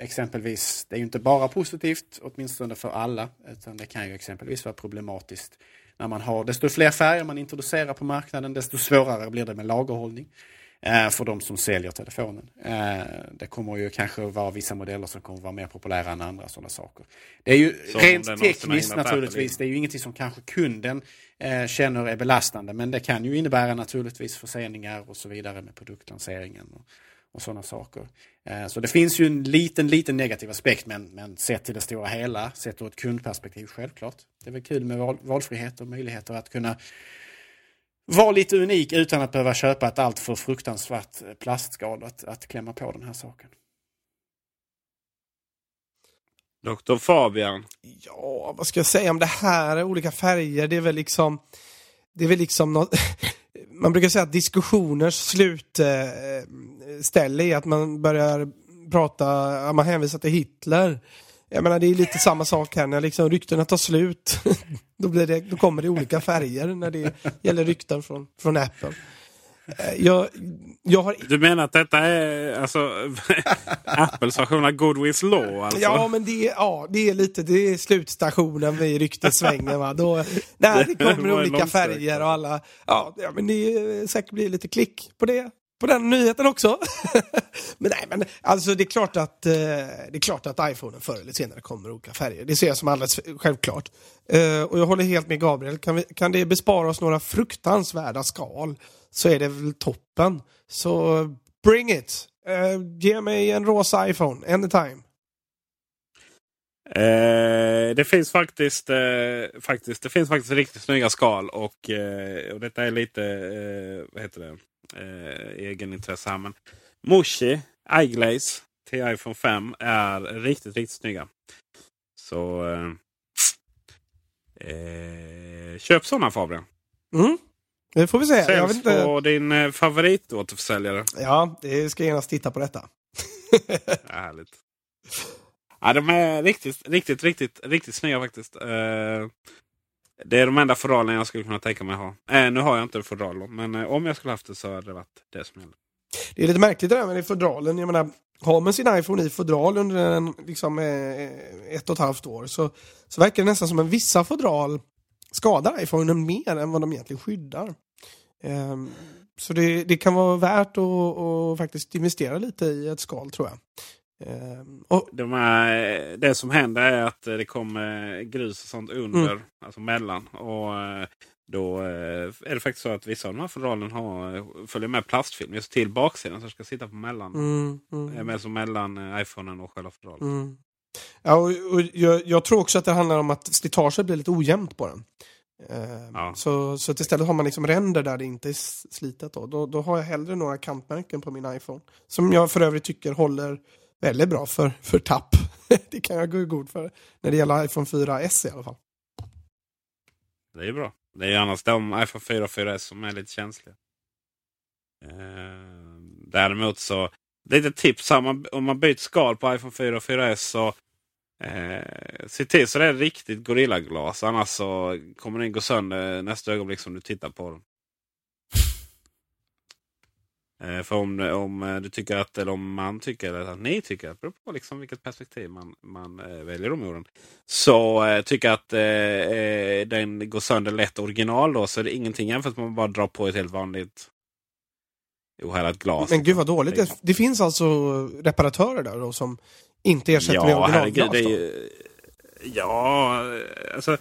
Exempelvis, det är ju inte bara positivt, åtminstone för alla, utan det kan ju exempelvis vara problematiskt när man har, desto fler färger man introducerar på marknaden, desto svårare blir det med lagerhållning eh, för de som säljer telefonen. Eh, det kommer ju kanske vara vissa modeller som kommer vara mer populära än andra sådana saker. Det är ju Som rent tekniskt naturligtvis, det är ju ingenting som kanske kunden eh, känner är belastande, men det kan ju innebära naturligtvis förseningar och så vidare med produktlanseringen och, sådana saker. Eh, så det finns ju en liten, liten negativ aspekt, men, men sett till det stora hela, sett ur ett kundperspektiv självklart. Det är väl kul med val, valfrihet och möjligheter att kunna vara lite unik utan att behöva köpa ett alltför fruktansvärt eh, plastskal att, att klämma på den här saken. Dr Fabian. Ja, vad ska jag säga om det här? Olika färger, det är väl liksom... Det är väl liksom något... Man brukar säga att diskussioners slutställe eh, är att man börjar prata, man hänvisar till Hitler. Jag menar det är lite samma sak här när liksom ryktena tar slut. då, blir det, då kommer det olika färger när det gäller rykten från, från Apple. Eh, Jag, jag har Du menar att detta är alltså, Apples version av Goodwills Law? Alltså? Ja, men det är, ja, det är lite det är slutstationen vid ryktesvängen. Va? Då, nej, det kommer olika färger och alla... Ja, ja, men det är säkert blir lite klick på det. På den nyheten också. men nej, men alltså det är klart att eh, det är klart att iPhonen förr eller senare kommer olika färger. Det ser jag som alldeles självklart. Eh, och jag håller helt med Gabriel. Kan, vi, kan det bespara oss några fruktansvärda skal så är det väl toppen. Så bring it! Eh, ge mig en rosa iPhone, anytime. Eh, det finns faktiskt, eh, faktiskt, det finns faktiskt riktigt snygga skal. Och, eh, och detta är lite eh, vad heter det? Eh, egenintresse här. Men Moshi iGlaze till iPhone 5 är riktigt, riktigt snygga. Så eh, eh, köp sådana Fabian. Mm. Det får vi se. Jag vet Säljs inte. på din eh, favoritåterförsäljare. Ja, det ska genast titta på detta. Härligt. Ja, de är riktigt, riktigt, riktigt, riktigt snygga faktiskt. Eh, det är de enda fodralen jag skulle kunna tänka mig ha. Eh, nu har jag inte fodral, men eh, om jag skulle haft det så hade det varit det som gällde. Det är lite märkligt det där med fodralen. Jag menar, har man sin iPhone i fodral under en, liksom, ett och ett halvt år så, så verkar det nästan som att vissa fodral skadar iPhonen mer än vad de egentligen skyddar. Um, så det, det, kan vara värt att, att, faktiskt investera lite i ett skal tror jag. Um, och, De här, det som händer är att det kommer grus och sånt under, mm. alltså mellan. Och eh, då eh, är det faktiskt så att vissa av de här fodralen har, följer med plastfilm just till baksidan. Så det ska sitta på mellan. Mm, mm. Som mellan iPhonen och själva fodralen. Mm. Ja, och, och jag, jag, tror också att det handlar om att slitaget blir lite ojämnt på den. Eh, ja. Så, så istället har man liksom ränder där det inte är slitet. Då. Då, då har jag hellre några kantmärken på min iPhone. Som jag för övrigt tycker håller väldigt bra för, för tapp. det kan jag gå god för. När det gäller iPhone 4S i alla fall. Det är bra. Det är annars de iPhone 4 och 4S som är lite känsliga. Eh, däremot så, lite tips här, man, om man byter skal på iPhone 4 och 4S så Eh, se till så det är riktigt gorillaglas. Annars så kommer den gå sönder nästa ögonblick som du tittar på den. Eh, för om, om eh, du tycker att, eller om man tycker, eller att ni tycker, det beror på liksom vilket perspektiv man, man eh, väljer om orden. Så eh, tycker att eh, eh, den går sönder lätt original då så är det ingenting jämfört med att man bara drar på ett helt vanligt ohärdat glas. Men gud vad dåligt. Det, det finns alltså reparatörer där då som inte ersätter ja, med originalglas herregud, det Ja, alltså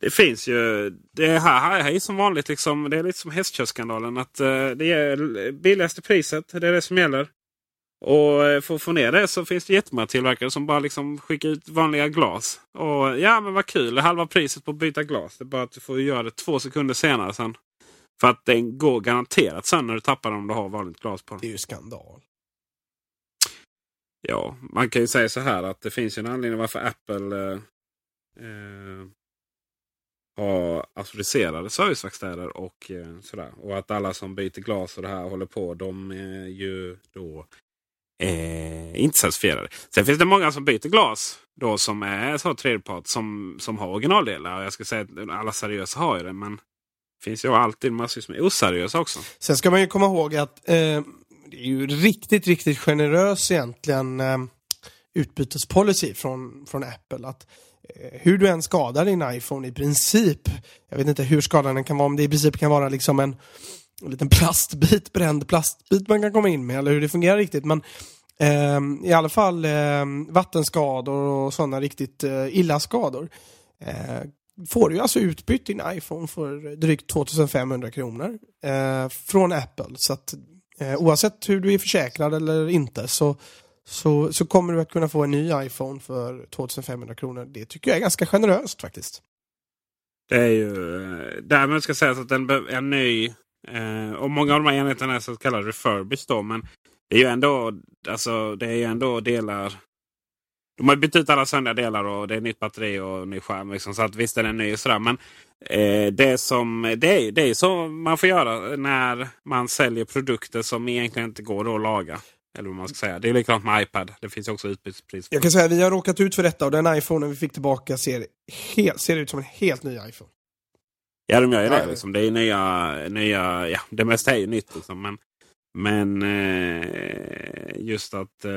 det finns ju. Det här, här är som vanligt liksom. Det är lite som hästkörsskandalen. Att uh, det är billigaste priset. Det är det som gäller. Och uh, för att få ner det så finns det jättemånga tillverkare som bara liksom skickar ut vanliga glas. Och ja, men vad kul. Halva priset på att byta glas. Det är bara att du får göra det två sekunder senare sen. För att den går garanterat sen när du tappar den om du har vanligt glas på den. Det är ju skandal. Ja, man kan ju säga så här att det finns en anledning varför Apple eh, eh, har auktoriserade serviceverkstäder och eh, sådär. Och att alla som byter glas och det här håller på, de är ju då eh, inte certifierade. Sen finns det många som byter glas då som är så tredjepart som, som har originaldelar. Jag ska säga att alla seriösa har ju det, men finns ju alltid massvis med oseriösa också. Sen ska man ju komma ihåg att eh, det är ju riktigt, riktigt generös egentligen eh, utbytespolicy från, från Apple. Att eh, hur du än skadar din iPhone i princip, jag vet inte hur skadad den kan vara, om det i princip kan vara liksom en, en liten plastbit, bränd plastbit man kan komma in med, eller hur det fungerar riktigt. Men eh, i alla fall eh, vattenskador och sådana riktigt eh, illa skador eh, får du alltså utbytt din iPhone för drygt 2500 kronor eh, från Apple. Så att Eh, oavsett hur du är försäkrad eller inte så, så, så kommer du att kunna få en ny iPhone för 2500 kronor. Det tycker jag är ganska generöst faktiskt. Det är ju... Eh, därmed ska sägas att en, en ny... Eh, och många av de här enheterna är så kallade refurbished då. Men det är ju ändå, alltså, det är ju ändå delar... De har bytt ut alla söndriga delar och det är nytt batteri och ny skärm. Liksom, så att visst är den ny och sådär. Men Eh, det, som, det, är, det är så man får göra när man säljer produkter som egentligen inte går att laga. Eller vad man ska säga. Det är likadant med iPad. Det finns också utbytespris. Jag kan säga att vi har råkat ut för detta och den iPhonen vi fick tillbaka ser, helt, ser ut som en helt ny iPhone. Ja, de gör ju det. Liksom. Det är nya, nya, ja, det mesta är ju nytt. Liksom. Men, men eh, just att eh,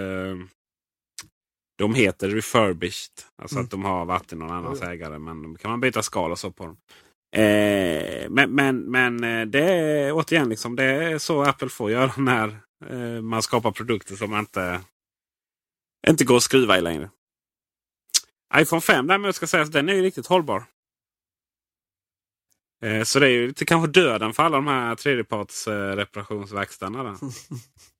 de heter refurbished. Alltså mm. att de har varit i någon annans mm. ägare. Men då kan man byta skal och så på dem. Eh, men men, men eh, det är återigen liksom, det är så Apple får göra när eh, man skapar produkter som inte, inte går att skruva i längre. iPhone 5 däremot ska sägas, den är ju riktigt hållbar. Eh, så det är ju lite kanske döden för alla de här tredjeparts eh, reparationsverkstäderna.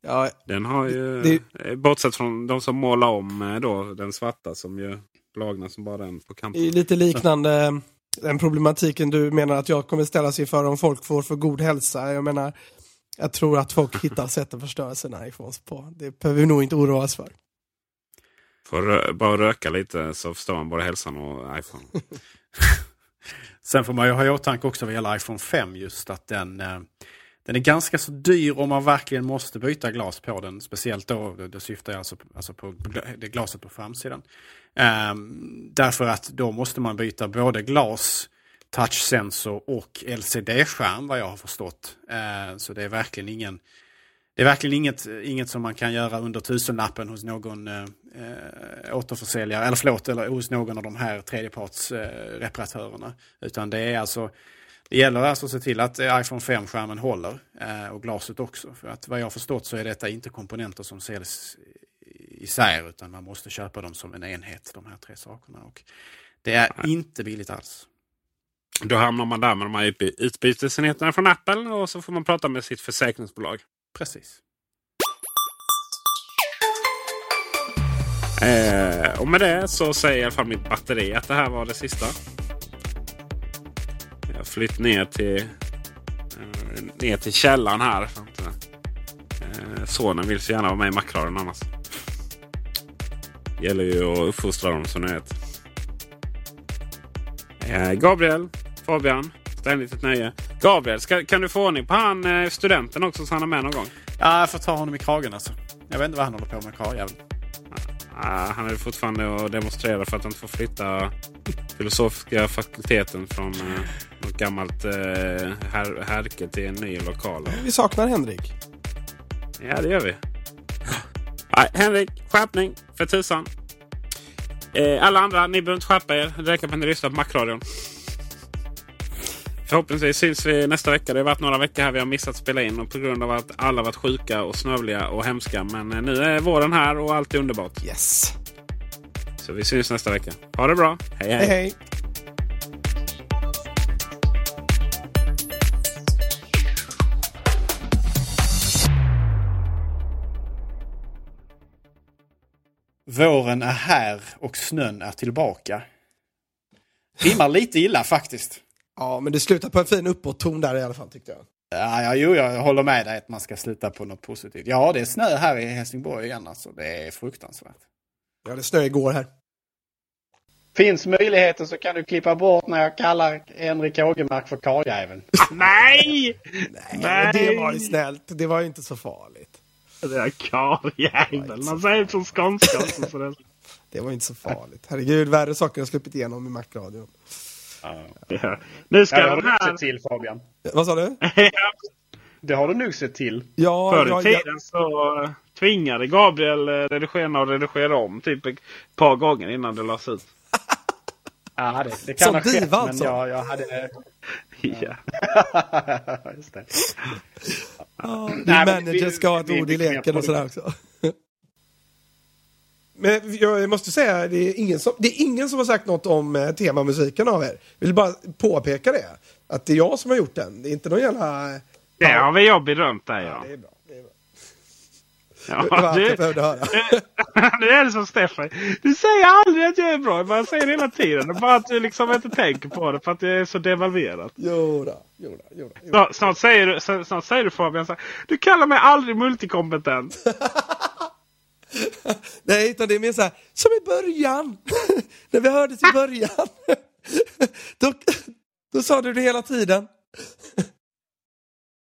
Ja, den har ju, det, eh, bortsett från de som målar om eh, då, den svarta som ju blagnar som bara den på kanten. Lite liknande den problematiken du menar att jag kommer ställa sig för om folk får för god hälsa. Jag menar, jag tror att folk hittar sätt att förstöra sina iPhones på. Det behöver vi nog inte oroa oss för. Får bara röka lite så förstår man både hälsan och iPhone. Sen får man ju ha i åtanke också vad gäller iPhone 5 just att den eh, den är ganska så dyr om man verkligen måste byta glas på den. Speciellt då, det syftar jag alltså, alltså på det glaset på framsidan. Um, därför att då måste man byta både glas, touchsensor och LCD-skärm vad jag har förstått. Uh, så det är verkligen ingen det är verkligen inget, inget som man kan göra under tusenlappen hos någon eh, eh återförsäljare, eller förlåt, eller hos någon av de här tredjepartsreparatörerna. Eh, Utan det är alltså, det gäller alltså att se till att iPhone 5-skärmen håller eh, och glaset också. För att vad jag har förstått så är detta inte komponenter som säljs isär utan man måste köpa dem som en enhet, de här tre sakerna. Och det är Nej. inte billigt alls. Då hamnar man där med de här utbytesenheterna från Apple och så får man prata med sitt försäkringsbolag. Precis. Eh, och med det så säger i alla fall mitt batteri att det här var det sista. Jag flytt ner till, eh, ner till källaren här. Eh, sonen vill så gärna vara med i Macradion annars. gäller ju att uppfostra dem som ni vet. Gabriel, Fabian, ständigt ett nöje. Gabriel, ska, kan du få ordning på han studenten också så han är med någon gång? Ja, jag får ta honom i kragen alltså. Jag vet inte vad han håller på med karljäveln. Uh, han är fortfarande och demonstrerar för att han inte får flytta filosofiska fakulteten från uh, något gammalt uh, här, härke till en ny lokal. Vi saknar Henrik. Ja, det gör vi. Nej, Henrik, skärpning för tusan. Eh, alla andra, ni behöver inte skärpa er. Det räcker med att ni lyssnar på Macradion. Förhoppningsvis syns vi nästa vecka. Det har varit några veckor här vi har missat att spela in och på grund av att alla varit sjuka och snövliga och hemska. Men eh, nu är våren här och allt är underbart. Yes! Så vi syns nästa vecka. Ha det bra. hej! hej. hej, hej. Våren är här och snön är tillbaka. Rimmar lite illa faktiskt. Ja, men det slutar på en fin uppåt-ton där i alla fall tyckte jag. Ja, ja, jo, jag håller med dig att man ska sluta på något positivt. Ja, det är snö här i Helsingborg igen alltså. Det är fruktansvärt. Ja, det snö igår här. Finns möjligheten så kan du klippa bort när jag kallar Henrik Ågemark för karljäveln. Nej! Nej! Nej! Det var ju snällt. Det var ju inte så farligt. Det är karljäveln. Man säger det som skånska det... det var inte så farligt. Herregud, värre saker har släppit igenom i Macradion. Ja. Nu ska det har du här... sett till Fabian. Vad sa du? det har du nog sett till. Ja, Förr i ja, tiden ja. så uh, tvingade Gabriel uh, redigerarna att redigera om typ ett par gånger innan det lades ut. ja, det, det kan Som ha skett, diva alltså? men jag, jag hade... ja. Just det. Ja, din manager ska ha ett ord i leken och sådär också. Men jag måste säga, det är, ingen som, det är ingen som har sagt något om eh, temamusiken av er. Vill bara påpeka det. Att det är jag som har gjort den. Det är inte någon jävla... Det har vi jag berömt dig ja. ja. Det är bra. Det är bra. Ja, det var allt jag behövde höra. nu är det som Stefan. Du säger aldrig att jag är bra. Jag säger det hela tiden. Bara att du liksom inte tänker på det för att det är så devalverat. Jodå, jodå, jodå. Snart, snart, säger du, snart säger du Fabian så här, Du kallar mig aldrig multikompetent. Nej, utan det är mer så här, som i början. När vi hördes i början. då, då sa du det hela tiden.